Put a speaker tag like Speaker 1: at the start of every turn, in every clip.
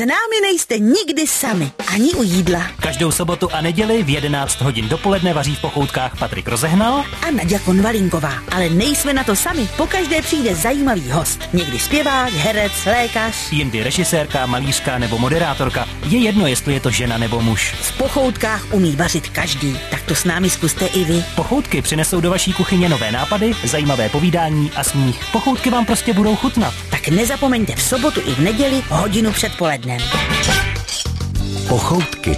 Speaker 1: S námi nejste nikdy sami, ani u jídla.
Speaker 2: Každou sobotu a neděli v 11 hodin dopoledne vaří v pochoutkách Patrik Rozehnal
Speaker 1: A Nadia Konvalinková. Ale nejsme na to sami, pokaždé přijde zajímavý host. Někdy zpěvák, herec, lékař.
Speaker 2: jindy režisérka, malířka nebo moderátorka. Je jedno, jestli je to žena nebo muž.
Speaker 1: V pochoutkách umí vařit každý, tak to s námi zkuste i vy.
Speaker 2: Pochoutky přinesou do vaší kuchyně nové nápady, zajímavé povídání a smích. Pochoutky vám prostě budou chutnat.
Speaker 1: Tak nezapomeňte v sobotu i v neděli hodinu před polednem.
Speaker 3: Pochoutky.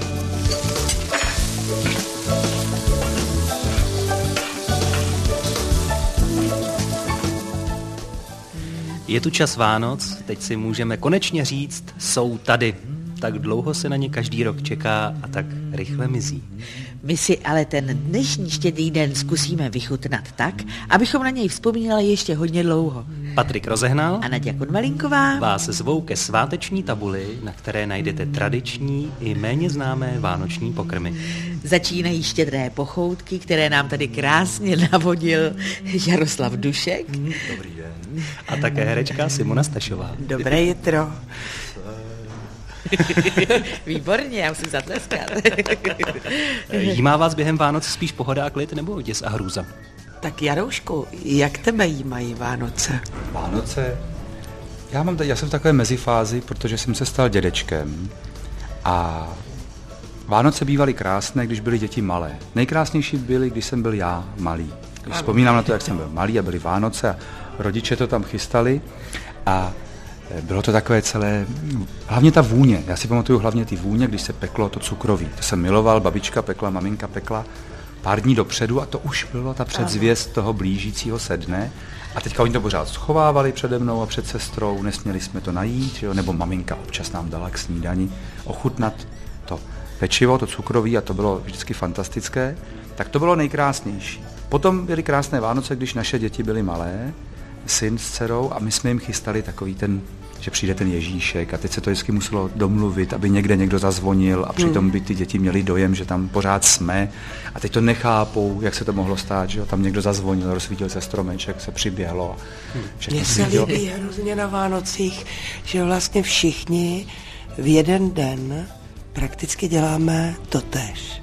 Speaker 2: Je tu čas Vánoc, teď si můžeme konečně říct, jsou tady. Tak dlouho se na ně každý rok čeká a tak rychle mizí.
Speaker 1: My si ale ten dnešní štědrý den zkusíme vychutnat tak, abychom na něj vzpomínali ještě hodně dlouho.
Speaker 2: Patrik Rozehnal
Speaker 1: A Nadia Konvalinková
Speaker 2: vás zvou ke sváteční tabuli, na které najdete tradiční i méně známé vánoční pokrmy.
Speaker 1: začínají štědré pochoutky, které nám tady krásně navodil Jaroslav Dušek.
Speaker 2: A také herečka Simona Stašová.
Speaker 4: Dobré jitro.
Speaker 1: Výborně, já musím zatleskat.
Speaker 2: Jímá vás během Vánoc spíš pohoda a klid nebo děs a hrůza?
Speaker 4: Tak Jaroušku, jak tebe jímají Vánoce?
Speaker 5: Vánoce. Já, mám, já jsem v takové mezifázi, protože jsem se stal dědečkem a Vánoce bývaly krásné, když byly děti malé. Nejkrásnější byly, když jsem byl já malý. Když vzpomínám na to, jak jsem byl malý a byly Vánoce a rodiče to tam chystali a bylo to takové celé, hlavně ta vůně. Já si pamatuju hlavně ty vůně, když se peklo to cukroví. To jsem miloval, babička pekla, maminka pekla pár dní dopředu a to už bylo ta předzvěst toho blížícího se dne. A teďka oni to pořád schovávali přede mnou a před sestrou, nesměli jsme to najít, jo? nebo maminka občas nám dala k snídani ochutnat to pečivo, to cukroví a to bylo vždycky fantastické. Tak to bylo nejkrásnější. Potom byly krásné Vánoce, když naše děti byly malé, syn s dcerou a my jsme jim chystali takový ten, že přijde ten Ježíšek a teď se to vždycky muselo domluvit, aby někde někdo zazvonil a přitom by ty děti měly dojem, že tam pořád jsme a teď to nechápou, jak se to mohlo stát, že jo? tam někdo zazvonil, rozsvítil se stromeček, se přiběhlo všechno
Speaker 4: Mně se líbí hrozně na Vánocích, že vlastně všichni v jeden den prakticky děláme totéž.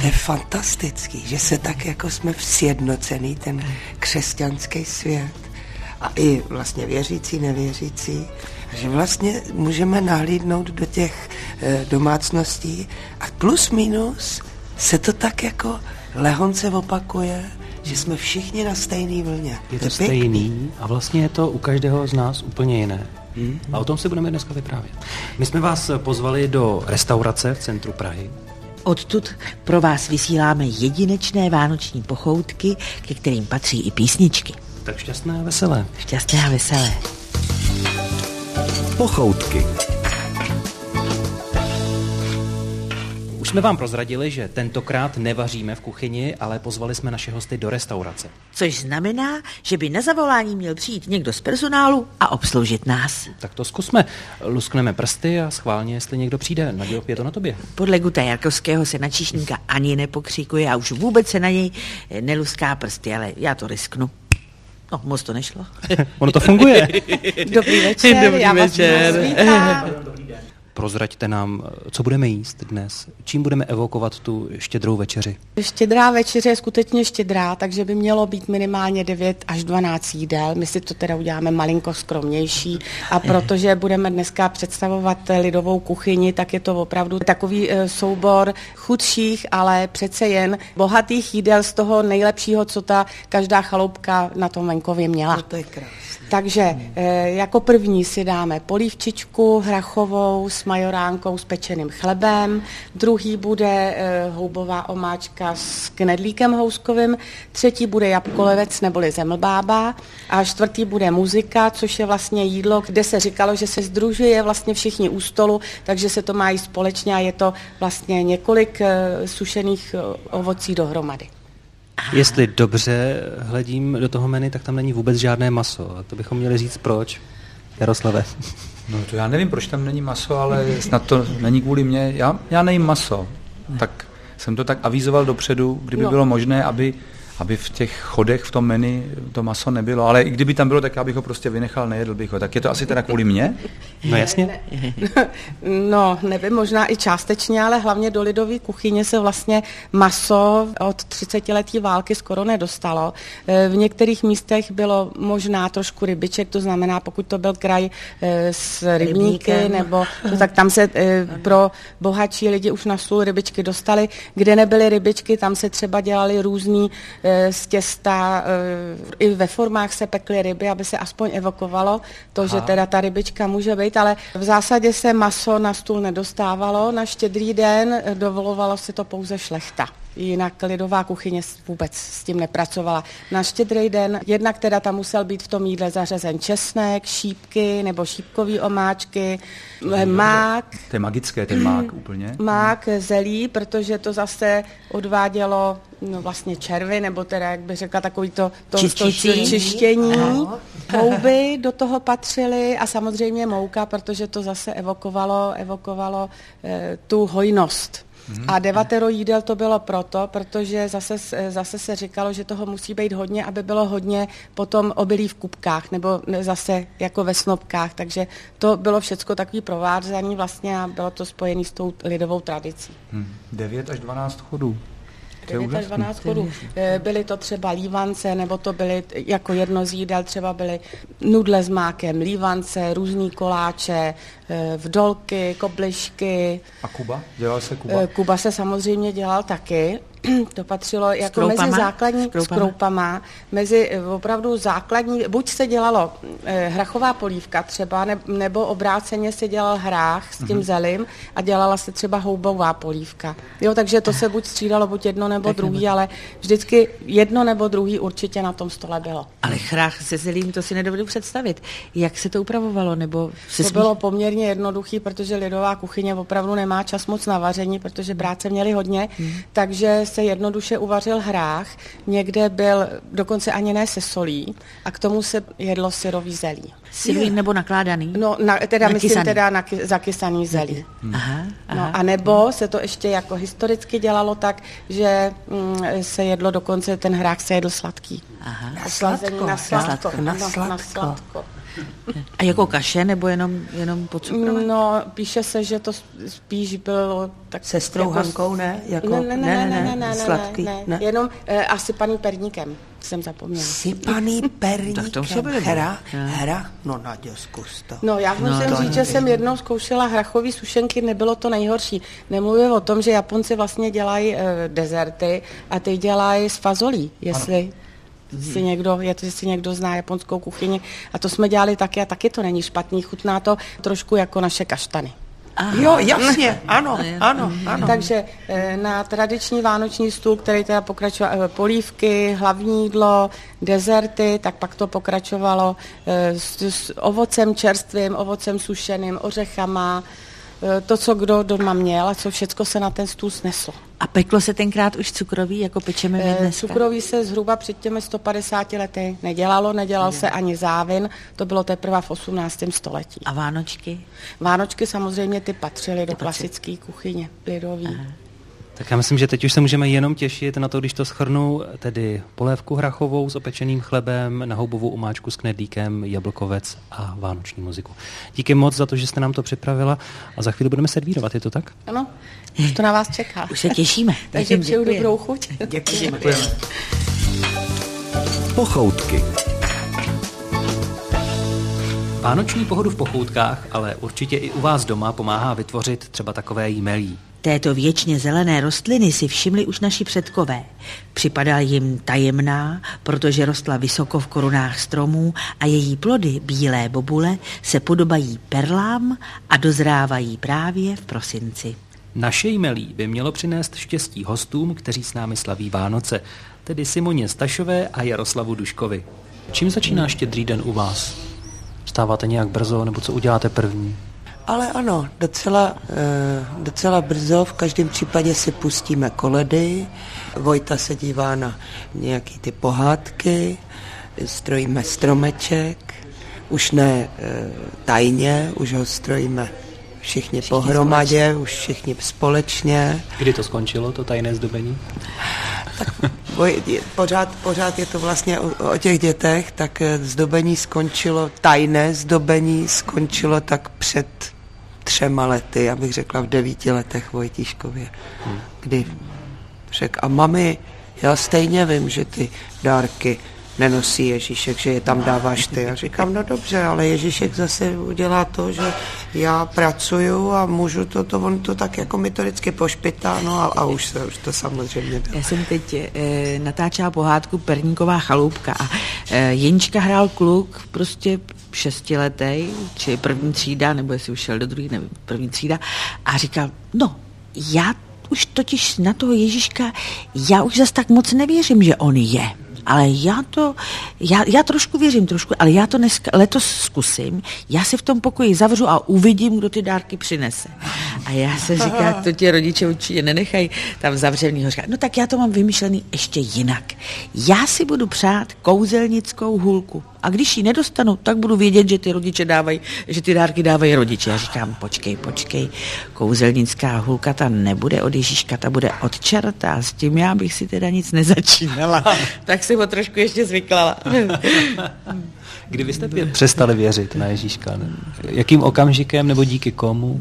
Speaker 4: To je fantastický, že se tak jako jsme sjednocený, ten křesťanský svět. A i vlastně věřící, nevěřící. Že vlastně můžeme nahlídnout do těch eh, domácností a plus minus se to tak jako lehonce opakuje, že jsme všichni na stejné vlně.
Speaker 2: Je to
Speaker 4: je pěkný.
Speaker 2: stejný a vlastně je to u každého z nás úplně jiné. A o tom si budeme dneska vyprávět. My jsme vás pozvali do restaurace v centru Prahy.
Speaker 1: Odtud pro vás vysíláme jedinečné vánoční pochoutky, ke kterým patří i písničky.
Speaker 2: Tak šťastné a veselé.
Speaker 1: Šťastné a veselé.
Speaker 3: Pochoutky.
Speaker 2: Už jsme vám prozradili, že tentokrát nevaříme v kuchyni, ale pozvali jsme naše hosty do restaurace.
Speaker 1: Což znamená, že by na zavolání měl přijít někdo z personálu a obsloužit nás.
Speaker 2: Tak to zkusme. Luskneme prsty a schválně, jestli někdo přijde. Naděl, je to na tobě.
Speaker 1: Podle Guta Jarkovského se na číšníka ani nepokřikuje a už vůbec se na něj neluská prsty, ale já to risknu. No, moc to nešlo.
Speaker 2: Ono to funguje.
Speaker 1: Dobrý večer,
Speaker 2: Dobrý
Speaker 1: já vás
Speaker 2: večer.
Speaker 1: moc vítám.
Speaker 2: Prozraďte nám, co budeme jíst dnes. Čím budeme evokovat tu štědrou večeři?
Speaker 6: Štědrá večeře je skutečně štědrá, takže by mělo být minimálně 9 až 12 jídel. My si to teda uděláme malinko skromnější a protože budeme dneska představovat lidovou kuchyni, tak je to opravdu takový eh, soubor chudších, ale přece jen bohatých jídel z toho nejlepšího, co ta každá chaloupka na tom venkově měla.
Speaker 4: No to je krásné.
Speaker 6: Takže eh, jako první si dáme polívčičku hrachovou s majoránkou s pečeným chlebem, druhý bude eh, houbová omáčka s knedlíkem houskovým, třetí bude jabkolevec neboli zemlbába. A čtvrtý bude muzika, což je vlastně jídlo, kde se říkalo, že se združuje vlastně všichni u stolu, takže se to má jíst společně a je to vlastně několik eh, sušených ovocí dohromady.
Speaker 2: Jestli dobře hledím do toho menu, tak tam není vůbec žádné maso. A to bychom měli říct proč. Jaroslave.
Speaker 5: No to já nevím, proč tam není maso, ale snad to není kvůli mně. Já, já nejím maso, tak jsem to tak avízoval dopředu, kdyby
Speaker 6: No.
Speaker 5: bylo možné, aby, aby v těch chodech v tom menu to maso nebylo. Ale i kdyby tam bylo, tak já bych ho prostě vynechal, nejedl bych ho. Tak je to asi teda kvůli mně?
Speaker 2: No jasně.
Speaker 6: No, nevím, možná i částečně, ale hlavně do lidové kuchyně se vlastně maso od 30 letí války skoro nedostalo. Eh, v některých místech bylo možná trošku rybiček, to znamená, pokud to byl kraj eh, s rybníky,
Speaker 1: Rybníkem.
Speaker 6: nebo to, tak tam se eh, pro bohatší lidi už na stůl rybičky dostali. Kde nebyly rybičky, tam se třeba dělali různý z těsta, eh, i ve formách se pekly ryby, aby se aspoň evokovalo to, že teda ta rybička může být, ale v zásadě se maso na stůl nedostávalo. Na štědrý den eh, dovolovalo si to pouze šlechta. Jinak lidová kuchyně vůbec s tím nepracovala. Na štědrý den jednak teda tam musel být v tom jídle zařazen česnek, šípky nebo šípkový omáčky, mák,
Speaker 5: To je magické, ten mák úplně.
Speaker 6: mák, zelí, protože to zase odvádělo no, vlastně červy, nebo teda, jak bych řekla, takový to, to, to
Speaker 1: Čištění.
Speaker 6: Houby do toho patřily a samozřejmě mouka, protože to zase evokovalo, evokovalo eh, tu hojnost. A devatero jídel to bylo proto, protože zase, s- zase se říkalo, že toho musí být hodně, aby bylo hodně potom obilí v kupkách, nebo ne- zase jako ve snopkách. Takže to bylo všecko takový provázaný vlastně a bylo to spojené s tou lidovou tradicí.
Speaker 5: Hm. 9 až 12 chodů. To je
Speaker 6: 9 až
Speaker 5: úžasný.
Speaker 6: 12 chodů. Eh, Byly to třeba lívance, nebo to byly jako jedno z jídel, třeba byly nudle s mákem, lívance, různý koláče, eh, vdolky, koblišky.
Speaker 5: A Kuba? Dělal se Kuba?
Speaker 6: Eh, Kuba se samozřejmě dělal taky. To patřilo jako
Speaker 1: kroupama?
Speaker 6: mezi základní
Speaker 1: S kroupama?
Speaker 6: s kroupama, mezi eh, opravdu základní, buď se dělalo eh, hrachová polívka třeba, ne, nebo obráceně se dělal hrách s tím zelím a dělala se třeba houbová polívka. Jo, takže to se buď střídalo, buď jedno nebo druhý, ale vždycky jedno nebo druhý určitě na tom stole bylo.
Speaker 1: Ale chrách se zelím, to si nedovedu představit. Jak se to upravovalo, nebo se
Speaker 6: To
Speaker 1: smí-
Speaker 6: bylo poměrně jednoduchý, protože lidová kuchyně opravdu nemá čas moc na vaření, protože práce měli hodně, takže se jednoduše uvařil hrách. Někde byl dokonce ani ne se solí a k tomu se jedlo syrový zelí.
Speaker 1: Silují nebo nakládaný?
Speaker 6: No, na, teda myslím
Speaker 1: Nakysaný.
Speaker 6: teda na ky- zakysaný zelí.
Speaker 1: Aha, aha.
Speaker 6: No, a nebo se to ještě jako historicky dělalo tak, že mm, se jedlo dokonce, ten hrách se jedl sladký.
Speaker 1: aha.
Speaker 6: Oslazení na sladko.
Speaker 4: Na
Speaker 6: No, na
Speaker 4: sladko.
Speaker 6: sladko.
Speaker 1: A jako kaše, nebo jenom, jenom pocukrovat?
Speaker 6: No, píše se, že to spíš bylo tak
Speaker 4: Se strouhankou, ne? Jako,
Speaker 6: ne, ne, ne, ne, ne, ne, ne,
Speaker 4: sladký,
Speaker 6: ne,
Speaker 4: ne.
Speaker 6: jenom eh, asi paní perníkem, jsem zapomněla.
Speaker 4: Sypaný
Speaker 1: Tak to
Speaker 4: perníkem. Hra, hra, no Nadějo, zkus to.
Speaker 6: No, já musím
Speaker 4: to
Speaker 6: říct, že jsem jednou zkoušela hrachové sušenky, nebylo to nejhorší. Nemluvím o tom, že Japonci vlastně dělají e, dezerty a ty dělají z fazolí, jestli si někdo, je to, jestli někdo zná japonskou kuchyni. A to jsme dělali taky a taky to není špatný. Chutná to trošku jako naše kaštany.
Speaker 4: Jo, jasně, ano, ano, ano.
Speaker 6: Takže eh, na tradiční vánoční stůl, který teda pokračoval eh, polívky, hlavní jídlo, dezerty, tak pak to pokračovalo eh, s, s ovocem čerstvým, ovocem sušeným, ořechama, to, co kdo doma měl a co všecko se na ten stůl sneslo.
Speaker 1: A peklo se tenkrát už cukroví, jako pečeme my
Speaker 6: Eh,
Speaker 1: dneska?
Speaker 6: Cukroví se zhruba před těmi 150 lety nedělalo, nedělal se ani závin, to bylo teprve v 18. století.
Speaker 1: A Vánočky?
Speaker 6: Vánočky samozřejmě ty patřily do klasické kuchyně, lidový.
Speaker 2: Tak já myslím, že teď už se můžeme jenom těšit na to, když to schrnu, tedy polévku hrachovou s opečeným chlebem, na houbovou omáčku s knedlíkem, jablkovec a vánoční muziku. Díky moc za to, že jste nám to připravila a za chvíli budeme servírovat, je to tak?
Speaker 6: Ano, už to na vás čeká.
Speaker 1: Už se těšíme.
Speaker 6: Takže přeju
Speaker 1: Děkuji.
Speaker 6: dobrou chuť.
Speaker 1: Děkujeme.
Speaker 3: Pochoutky.
Speaker 2: Vánoční pohodu v pochoutkách, ale určitě i u vás doma pomáhá vytvořit třeba takové jímelí.
Speaker 1: Této věčně zelené rostliny si všimli už naši předkové. Připadala jim tajemná, protože rostla vysoko v korunách stromů a její plody, bílé bobule, se podobají perlám a dozrávají právě v prosinci.
Speaker 2: Naše jímelí by mělo přinést štěstí hostům, kteří s námi slaví Vánoce, tedy Simoně Stašové a Jaroslavu Duškovi. Čím začíná štědrý den u vás? Vstáváte nějak brzo, nebo co uděláte první?
Speaker 4: Ale ano, docela, eh, docela brzo, v každém případě si pustíme koledy, Vojta se dívá na nějaký ty pohádky, strojíme stromeček, už ne eh, tajně, už ho strojíme všichni, pohromadě, už všichni společně.
Speaker 2: Kdy to skončilo, to tajné zdobení?
Speaker 4: pořád, pořád je to vlastně o, o těch dětech, tak eh, zdobení skončilo, tajné zdobení skončilo tak před třema lety, abych řekla v devíti letech Vojtíškově, hmm. kdy řekl, a mami, já stejně vím, že ty dárky nenosí Ježíšek, že je tam dáváš ty. A říkám, no dobře, ale Ježíšek zase udělá to, že já pracuju a můžu to, to on to tak jako metodicky pošpitá, no a, a už, se, už to samozřejmě bylo.
Speaker 1: Já jsem teď e, natáčela pohádku Perníková chaloupka a e, Jenička hrál kluk prostě šestiletý, či první třída, nebo jestli už šel do druhé, nevím, první třída, a říkal, no, já už totiž na toho Ježíška, já už zase tak moc nevěřím, že on je ale já to, já, já trošku věřím, trošku, ale já to dneska, letos zkusím, já si v tom pokoji zavřu a uvidím, kdo ty dárky přinese. A já se říká, to ti rodiče určitě nenechají tam zavřenýho. Říká, no tak já to mám vymyšlený ještě jinak. Já si budu přát kouzelnickou hůlku. A když ji nedostanu, tak budu vědět, že ty rodiče dávají, že ty dárky dávají rodiče. Já říkám, počkej, počkej, kouzelnická hůlka ta nebude od Ježíška, ta bude od čerta. S tím já bych si teda nic nezačínala. tak si ho trošku ještě zvyklala.
Speaker 2: Kdy vy jste přestali věřit na Ježíška? Jakým okamžikem nebo díky komu?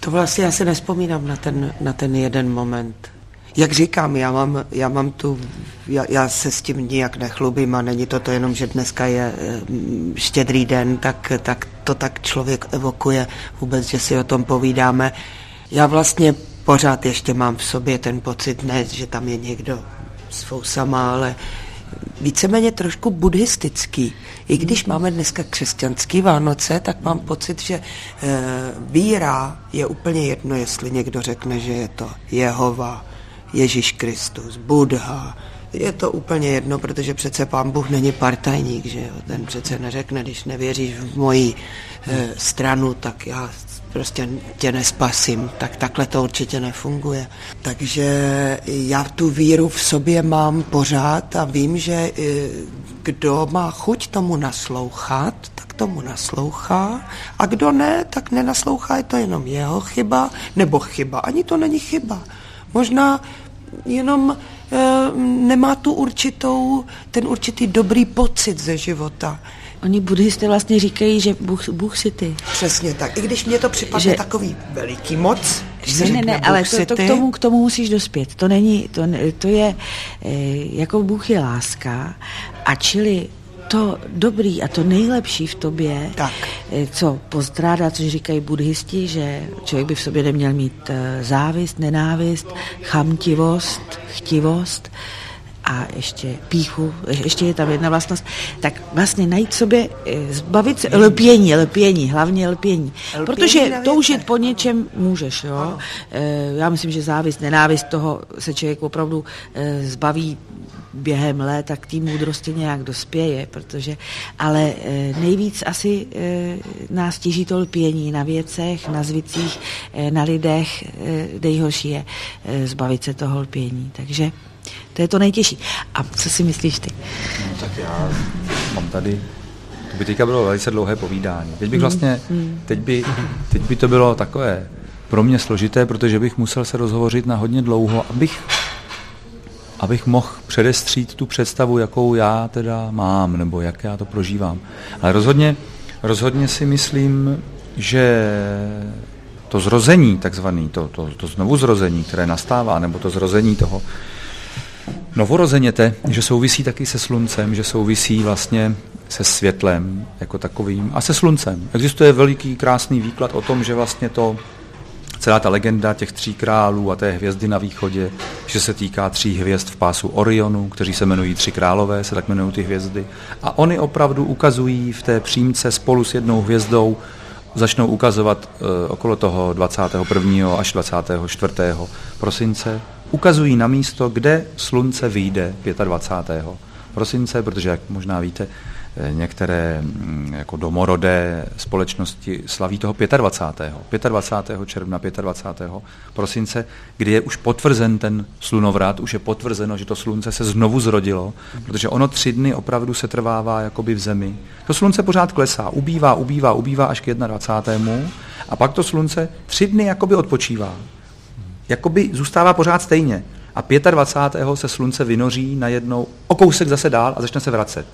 Speaker 4: To vlastně já se nespomínám na ten, na ten jeden moment. Jak říkám, já mám, já mám tu, já, já se s tím nijak nechlubím a není to to jenom, že dneska je eh, štědrý den, tak, tak to tak člověk evokuje vůbec, že si o tom povídáme. Já vlastně pořád ještě mám v sobě ten pocit, ne, že tam je někdo s fousama, ale víceméně trošku buddhistický. I když máme dneska křesťanský Vánoce, tak mám pocit, že e, víra je úplně jedno, jestli někdo řekne, že je to Jehova, Ježíš Kristus, Buddha, je to úplně jedno, protože přece pán Bůh není partajník, že jo? Ten přece neřekne, když nevěříš v moji e, stranu, tak já prostě tě nespasím, tak takhle to určitě nefunguje. Takže já tu víru v sobě mám pořád a vím, že e, kdo má chuť tomu naslouchat, tak tomu naslouchá a kdo ne, tak nenaslouchá, je to jenom jeho chyba, nebo chyba, ani to není chyba. Možná jenom e, nemá tu určitou, ten určitý dobrý pocit ze života.
Speaker 1: Oni buddhisté vlastně říkají, že Bůh, Bůh si ty.
Speaker 4: Přesně tak. I když mě to připadne že... takový veliký moc,
Speaker 1: když ne, ne, ne, ale to, to, k, tomu, k tomu musíš dospět. To není, to, to je, e, jako Bůh je láska a čili to dobrý a to nejlepší v tobě, tak. Eh, co postrádá, což říkají buddhisti, že člověk by v sobě neměl mít eh, závist, nenávist, chamtivost, chtivost, a ještě píchu, ještě je tam jedna vlastnost, tak vlastně najít sobě, eh, zbavit se lpění, lpění, hlavně lpění. lpění Protože toužit po něčem můžeš, jo. Já myslím, že závist, nenávist toho se člověk opravdu zbaví během let a k té moudrosti nějak dospěje, protože, ale nejvíc asi nás těží to lpění na věcech, na zvicích, na lidech, nejhorší je zbavit se toho lpění, takže to je to nejtěžší. A co si myslíš ty?
Speaker 5: No, tak já mám tady to by teďka bylo velice dlouhé povídání. Teď bych hmm. vlastně, hmm. teď by, teď by to bylo takové pro mě složité, protože bych musel se rozhovořit na hodně dlouho, abych abych mohl předestřít tu představu, jakou já teda mám, nebo jak já to prožívám. Ale rozhodně, rozhodně si myslím, že to zrození, takzvaný, to, to, to znovu zrození, které nastává, nebo to zrození toho novorozeněte, že souvisí taky se sluncem, že souvisí vlastně se světlem jako takovým a se sluncem. Existuje veliký krásný výklad o tom, že vlastně to celá ta legenda těch tří králů a té hvězdy na východě, že se týká tří hvězd v pásu Orionu, kteří se jmenují tři králové, se tak jmenují ty hvězdy. A oni opravdu ukazují v té přímce spolu s jednou hvězdou, začnou ukazovat e, okolo toho 21. až 24. prosince, ukazují na místo, kde slunce vyjde 25. prosince, protože, jak možná víte, Eh, některé mm, jako domorodé společnosti slaví toho 25. 25. června, 25. prosince, kdy je už potvrzen ten slunovrat, už je potvrzeno, že to slunce se znovu zrodilo, protože ono tři dny opravdu se trvává jakoby v zemi. To slunce pořád klesá, ubývá, ubývá, ubývá až k 21. a pak to slunce tři dny jakoby odpočívá. Jakoby zůstává pořád stejně a 25. se slunce vynoří najednou o kousek zase dál a začne se vracet.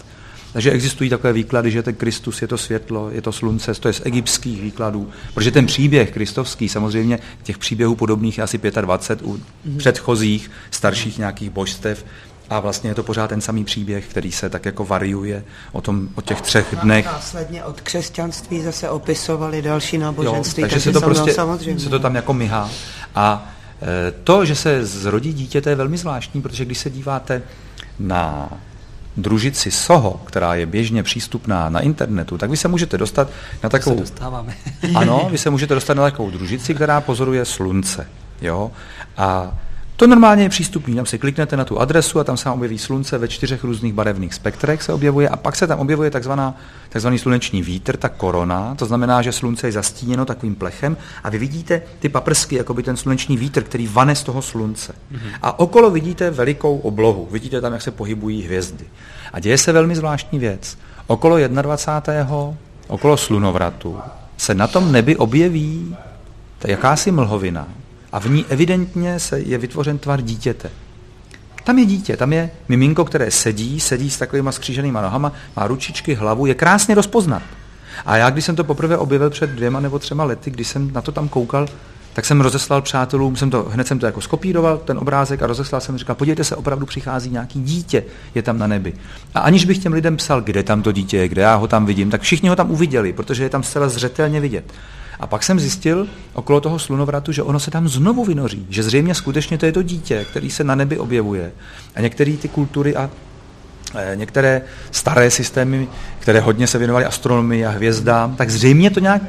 Speaker 5: Takže existují takové výklady, že ten Kristus je to světlo, je to slunce, to je z egyptských výkladů, protože ten příběh kristovský, samozřejmě těch příběhů podobných je asi 25 u mm-hmm. předchozích starších nějakých božstev, a vlastně je to pořád ten samý příběh, který se tak jako variuje o, tom, o těch třech dnech.
Speaker 4: Následně od křesťanství zase opisovali další náboženství.
Speaker 5: Jo, takže se to prostě samozřejmě. se to tam jako myhá. A to, že se zrodí dítě, to je velmi zvláštní, protože když se díváte na družici Soho, která je běžně přístupná na internetu, tak vy se můžete dostat na takovou...
Speaker 2: Se dostáváme.
Speaker 5: ano, vy se můžete dostat na takovou družici, která pozoruje slunce. Jo? A to normálně je přístupný, tam si kliknete na tu adresu a tam se vám objeví slunce ve čtyřech různých barevných spektrech se objevuje a pak se tam objevuje takzvaná, takzvaný sluneční vítr, ta korona, to znamená, že slunce je zastíněno takovým plechem a vy vidíte ty paprsky, jako by ten sluneční vítr, který vane z toho slunce. Mm-hmm. A okolo vidíte velikou oblohu, vidíte tam, jak se pohybují hvězdy. A děje se velmi zvláštní věc. Okolo 21. okolo slunovratu se na tom nebi objeví jakási mlhovina, a v ní evidentně se je vytvořen tvar dítěte. Tam je dítě, tam je miminko, které sedí, sedí s takovýma skříženýma nohama, má ručičky, hlavu, je krásně rozpoznat. A já, když jsem to poprvé objevil před dvěma nebo třema lety, když jsem na to tam koukal, tak jsem rozeslal přátelům, jsem to, hned jsem to jako skopíroval, ten obrázek a rozeslal jsem, říkal, podívejte se, opravdu přichází nějaký dítě, je tam na nebi. A aniž bych těm lidem psal, kde tam to dítě je, kde já ho tam vidím, tak všichni ho tam uviděli, protože je tam zcela zřetelně vidět. A pak jsem zjistil okolo toho slunovratu, že ono se tam znovu vynoří, že zřejmě skutečně to je to dítě, který se na nebi objevuje. A některé ty kultury a e, některé staré systémy, které hodně se věnovaly astronomii a hvězdám, tak zřejmě to nějak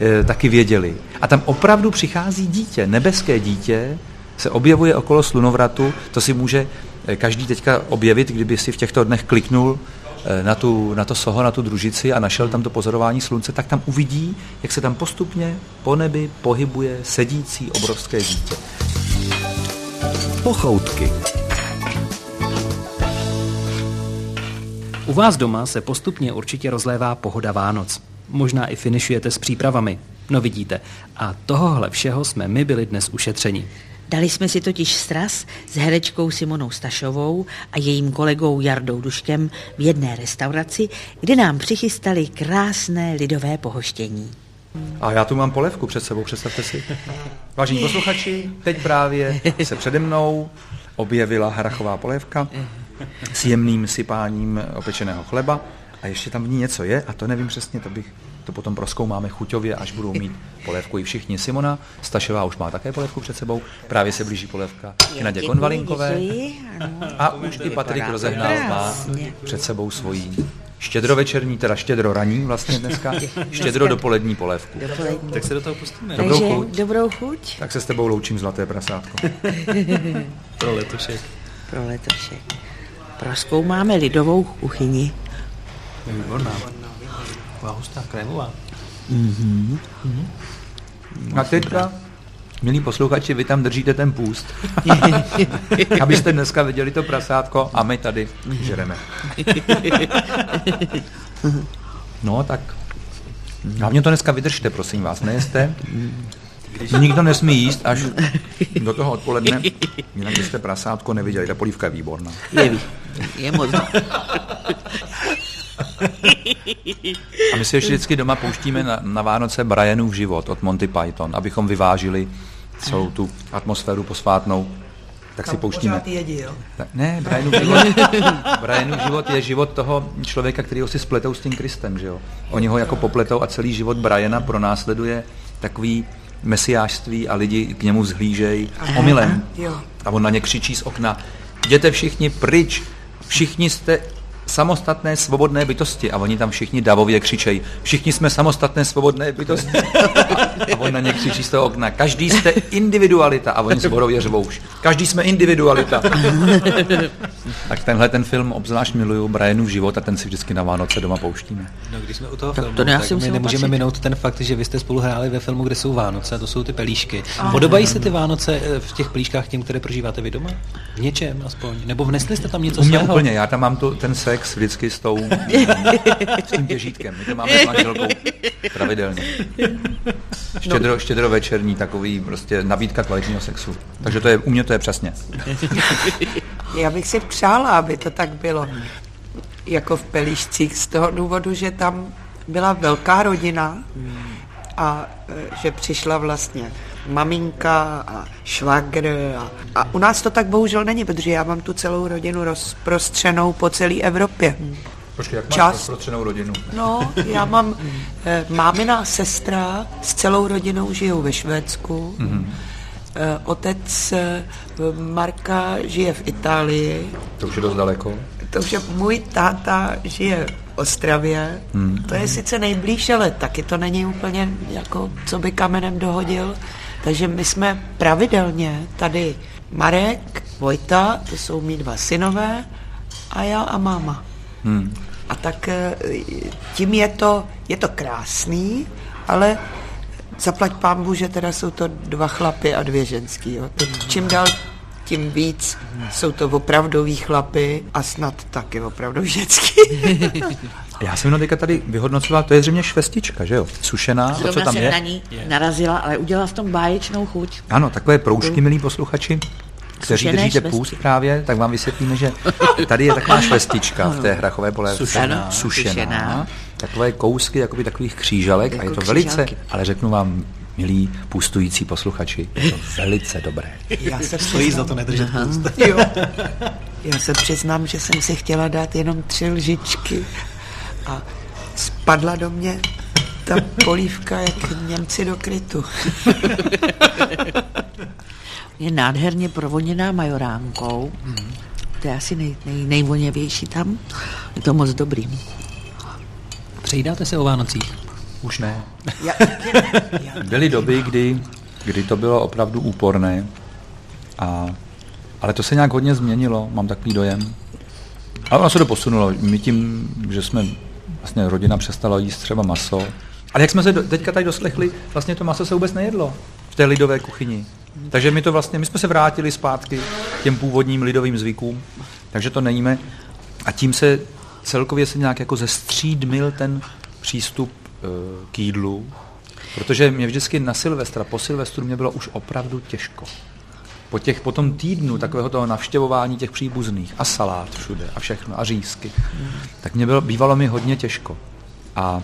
Speaker 5: e, taky věděli. A tam opravdu přichází dítě, nebeské dítě, se objevuje okolo slunovratu, to si může e, každý teďka objevit, kdyby si v těchto dnech kliknul Eh, na, tu, na to soho, na tu družici a našel tam to pozorování slunce, tak tam uvidí, jak se tam postupně po nebi pohybuje sedící obrovské dítě.
Speaker 3: Pochoutky.
Speaker 2: U vás doma se postupně určitě rozlévá pohoda Vánoc. Možná i finišujete s přípravami. No vidíte, a tohohle všeho jsme my byli dnes ušetřeni.
Speaker 1: Dali jsme si totiž stras s herečkou Simonou Stašovou a jejím kolegou Jardou Duškem v jedné restauraci, kde nám přichystali krásné lidové pohoštění.
Speaker 5: A já tu mám polevku před sebou, představte si. Vážení posluchači, teď právě se přede mnou objevila hrachová polévka s jemným sypáním opečeného chleba a ještě tam v ní něco je a to nevím přesně, to bych to potom proskoumáme chuťově, až budou mít polévku i všichni. Simona Stašová už má také polévku před sebou, právě se blíží polévka k Nadě Konvalinkové. A už i Patrik Rozehnal má před sebou svoji štědrovečerní, teda štědro raní vlastně dneska, štědro dopolední polévku.
Speaker 2: Dopolední. Tak se do toho pustíme.
Speaker 1: Dobrou Takže chuť. dobrou chuť.
Speaker 5: Tak se s tebou loučím, zlaté prasátko.
Speaker 2: Pro letošek.
Speaker 1: Pro letošek. Proskoumáme lidovou kuchyni.
Speaker 2: Výborná. Taková hustá, krémová.
Speaker 5: Mm-hmm. Mm-hmm. A teďka, milí posluchači, vy tam držíte ten půst. Abyste dneska viděli to prasátko a my tady žereme. No, tak hlavně to dneska vydržte, prosím vás, nejeste. Když... Nikdo nesmí jíst až do toho odpoledne, jinak byste prasátko neviděli. Ta polívka je výborná.
Speaker 1: Je, je moc.
Speaker 5: A my si ještě vždycky doma pouštíme na, na Vánoce Brianův život od Monty Python, abychom vyvážili celou tu atmosféru posvátnou. Tak si pouštíme.
Speaker 4: Jo?
Speaker 5: Ne, Brianův život, Brianův život je život toho člověka, který ho si spletou s tím Kristem, že jo? Oni ho jako popletou a celý život Briana pronásleduje takový mesiářství a lidi k němu zhlížejí omylem. A on na ně křičí z okna, jděte všichni pryč, všichni jste samostatné svobodné bytosti a oni tam všichni davově křičejí, všichni jsme samostatné svobodné bytosti. A, a oni na ně křičí z toho okna, každý jste individualita a oni zborově řvou, každý jsme individualita. tak tenhle ten film obzvlášť miluju Brianův život a ten si vždycky na Vánoce doma pouštíme.
Speaker 2: No, když jsme u toho tak filmu, to tak my nemůžeme patřit. minout ten fakt, že vy jste spolu hráli ve filmu, kde jsou Vánoce, to jsou ty pelíšky. Aha. Podobají se ty Vánoce eh, v těch pelíškách těm, které prožíváte vy doma? V něčem aspoň? Nebo vnesli jste tam něco
Speaker 5: U mě svého? úplně, já tam mám tu, ten se sex vždycky s tou s tím těžítkem. My to máme s manželkou pravidelně. Štědro, štědro večerní takový prostě nabídka kvalitního sexu. Takže to je, u mě to je přesně.
Speaker 4: Já bych si přála, aby to tak bylo jako v Pelišcích z toho důvodu, že tam byla velká rodina a e, že přišla vlastně maminka a švagr a, a u nás to tak bohužel není, protože já mám tu celou rodinu rozprostřenou po celé Evropě.
Speaker 5: Počkej, jak máš
Speaker 4: Čas.
Speaker 5: rozprostřenou rodinu?
Speaker 4: No, já mám eh, mámina sestra s celou rodinou žijou ve Švédsku. Mm-hmm. Eh, otec eh, Marka žije v Itálii.
Speaker 5: To už je dost daleko.
Speaker 4: To už je, můj táta žije v Ostravě. Hmm. To je sice nejblíž, ale taky to není úplně jako, co by kamenem dohodil. Takže my jsme pravidelně tady Marek, Vojta, to jsou mý dva synové, a já a máma. Hmm. A tak eh, tím je to, je to krásný, ale zaplať pámbu, že teda jsou to dva chlapy a dvě ženský. Jo. Čím dál tím víc jsou to opravdoví chlapy a snad taky opravdu ženský.
Speaker 5: Já jsem jenom teďka tady vyhodnocoval, to je zřejmě švestička, že jo? Sušená, to, co
Speaker 1: Zrovna
Speaker 5: tam
Speaker 1: jsem
Speaker 5: je.
Speaker 1: na ní narazila, ale udělala v tom báječnou chuť.
Speaker 5: Ano, takové proužky, milí posluchači, kteří
Speaker 1: Sušené
Speaker 5: držíte
Speaker 1: švestky.
Speaker 5: půst právě, tak vám vysvětlíme, že tady je taková švestička v té hrachové polévce.
Speaker 2: Sušená.
Speaker 5: Sušená.
Speaker 1: Sušená.
Speaker 5: Takové kousky, jakoby takových křížalek a je
Speaker 4: Jako
Speaker 5: to velice,
Speaker 4: křížalky.
Speaker 5: ale řeknu vám, milí půstující posluchači, je to velice dobré.
Speaker 4: Já se
Speaker 2: Stojí za to nedržet půst.
Speaker 4: Jo. Já se přiznám, že jsem si chtěla dát jenom tři lžičky a spadla do mě ta polívka jak Němci do krytu.
Speaker 1: Je nádherně provoněná majoránkou. To je asi nej, nej, nejvoněvější tam. Je to moc dobrý.
Speaker 2: Přejídáte se o Vánocích?
Speaker 5: Už ne. Byly doby, kdy, kdy to bylo opravdu úporné, a, ale to se nějak hodně změnilo, mám takový dojem. Ale ono se to posunulo. My tím, že jsme vlastně rodina přestala jíst třeba maso. Ale jak jsme se do, teďka tady doslechli, vlastně to maso se vůbec nejedlo v té lidové kuchyni. Takže my to vlastně, my jsme se vrátili zpátky k těm původním lidovým zvykům, takže to nejíme. A tím se celkově se nějak jako zestřídmil ten přístup k jídlu, protože mě vždycky na Silvestra, po Silvestru mě bylo už opravdu těžko. Po, těch, po tom týdnu takového toho navštěvování těch příbuzných a salát všude a všechno a řízky, tak mě bylo, bývalo mi hodně těžko. A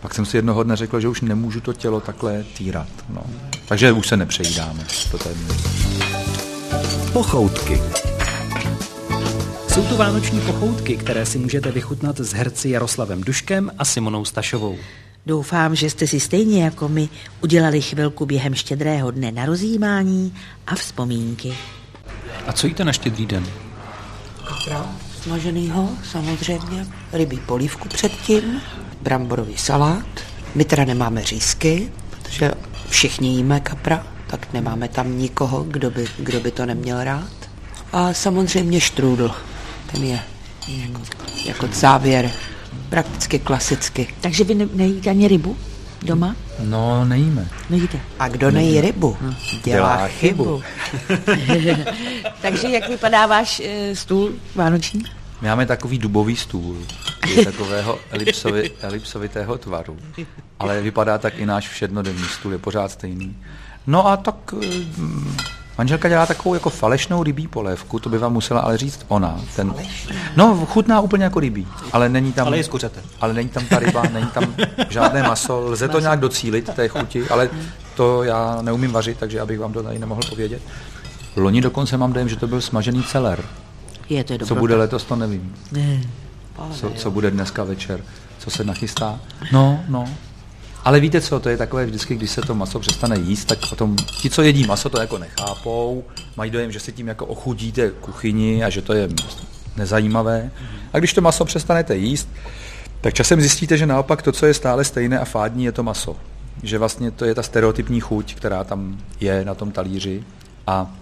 Speaker 5: pak jsem si jednoho dne řekl, že už nemůžu to tělo takhle týrat. No. Takže už se nepřejídáme. To téměř.
Speaker 3: Pochoutky.
Speaker 2: Jsou to vánoční pochoutky, které si můžete vychutnat s herci Jaroslavem Duškem a Simonou Stašovou.
Speaker 1: Doufám, že jste si stejně jako my udělali chvilku během štědrého dne na rozjímání a vzpomínky.
Speaker 2: A co jíte na štědrý den?
Speaker 4: kapra smaženýho, samozřejmě, rybí polívku předtím, bramborový salát. My teda nemáme řízky, protože všichni jíme kapra, tak nemáme tam nikoho, kdo by, kdo by to neměl rád. A samozřejmě štrůdl, ten je jako, jako závěr, prakticky klasicky.
Speaker 1: Takže vy ne- nejíte ani rybu doma?
Speaker 5: No, nejíme.
Speaker 1: Nejíte.
Speaker 4: A kdo nejí rybu, dělá,
Speaker 5: Dělá chybu.
Speaker 4: chybu.
Speaker 1: Takže jak vypadá váš e, stůl vánoční?
Speaker 5: My máme takový dubový stůl, je takového elipsovi, elipsovitého tvaru, ale vypadá tak i náš všednodenní stůl, je pořád stejný. No a tak mm, manželka dělá takovou jako falešnou rybí polévku, to by vám musela ale říct ona. Ten, no, chutná úplně jako rybí, ale není tam...
Speaker 2: Ale je z kuřete.
Speaker 5: Ale není tam ta ryba, není tam žádné maso, lze to nějak docílit, té chuti, ale to já neumím vařit, takže abych vám to tady nemohl povědět. Loni dokonce mám dojem, že to byl smažený celer.
Speaker 1: Je, to je
Speaker 5: Co bude letos, to nevím.
Speaker 1: Ne.
Speaker 5: Co, co bude dneska večer, co se nachystá. No, no. Ale víte co, to je takové vždycky, když se to maso přestane jíst, tak potom ti, co jedí maso, to jako nechápou, mají dojem, že se tím jako ochudíte kuchyni a že to je nezajímavé. A když to maso přestanete jíst, tak časem zjistíte, že naopak to, co je stále stejné a fádní, je to maso. Že vlastně to je ta stereotypní chuť, která tam je na tom talíři a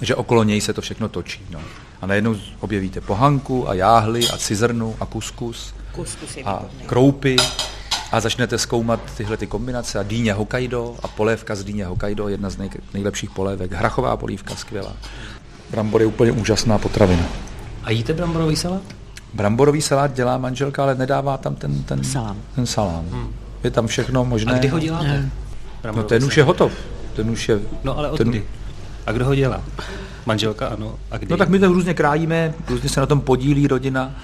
Speaker 5: že okolo něj se to všechno točí. No. A najednou objevíte pohanku a jáhly a cizrnu a kuskus
Speaker 1: Kuskus
Speaker 5: a kroupy a začnete zkoumat tyhle ty kombinace a dýně Hokkaido a polévka z dýně Hokkaido, jedna z nej, nejlepších polévek, hrachová polívka, skvělá. Brambor je úplně úžasná potravina.
Speaker 2: A jíte bramborový salát?
Speaker 5: Bramborový salát dělá manželka, ale nedává tam ten, ten
Speaker 1: Salám.
Speaker 5: Ten salám. Hmm. Je tam všechno možné.
Speaker 2: A kdy ho děláte?
Speaker 5: No ten už je hotov. Ten už je...
Speaker 2: No ale od
Speaker 5: ten...
Speaker 2: kdy? A kdo ho dělá? Manželka, ano. A kdy?
Speaker 5: No tak my to různě krájíme, různě se na tom podílí rodina.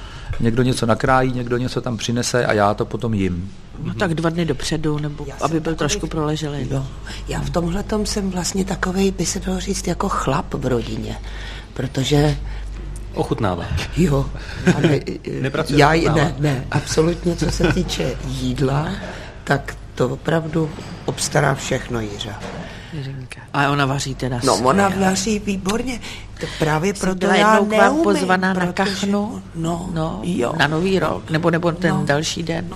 Speaker 5: Někdo něco nakrájí, někdo něco tam přinese a já to potom jim.
Speaker 1: No tak dva dny dopředu, nebo aby byl trošku proleželý.
Speaker 4: Jo. Já v tomhle jsem vlastně takovej, by se dalo říct, jako chlap v rodině. Protože
Speaker 2: Ochutnává.
Speaker 4: Jo, ale
Speaker 2: Nepracuje
Speaker 4: já,
Speaker 2: ochutnává.
Speaker 4: ne, ne, absolutně, co se týče jídla, tak to opravdu obstará všechno Jiřa.
Speaker 1: Jiřinka. A ona vaří teda
Speaker 4: No, ona
Speaker 1: skvěle.
Speaker 4: vaří výborně. To právě
Speaker 1: Jsem
Speaker 4: proto
Speaker 1: byla
Speaker 4: já
Speaker 1: jednou k vám
Speaker 4: neumím,
Speaker 1: pozvaná na
Speaker 4: protože-
Speaker 1: kachnu,
Speaker 4: No,
Speaker 1: no,
Speaker 4: jo.
Speaker 1: na nový rok, nebo, nebo ten
Speaker 4: No.
Speaker 1: další den.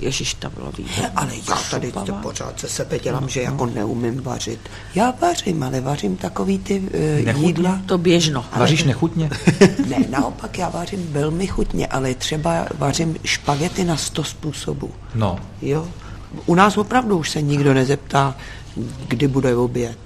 Speaker 1: Ježíš, to bylo výborné.
Speaker 4: Ale já tady to pořád se sebe dělám, že jako neumím vařit. Já vařím, ale vařím takový ty uh,
Speaker 5: Nechutně?
Speaker 4: jídla.
Speaker 1: To běžno.
Speaker 5: Vaříš nechutně?
Speaker 4: Ne, naopak já vařím velmi chutně, ale třeba vařím špagety na sto způsobů.
Speaker 5: No.
Speaker 4: Jo. U nás opravdu už se nikdo nezeptá, kdy bude oběd.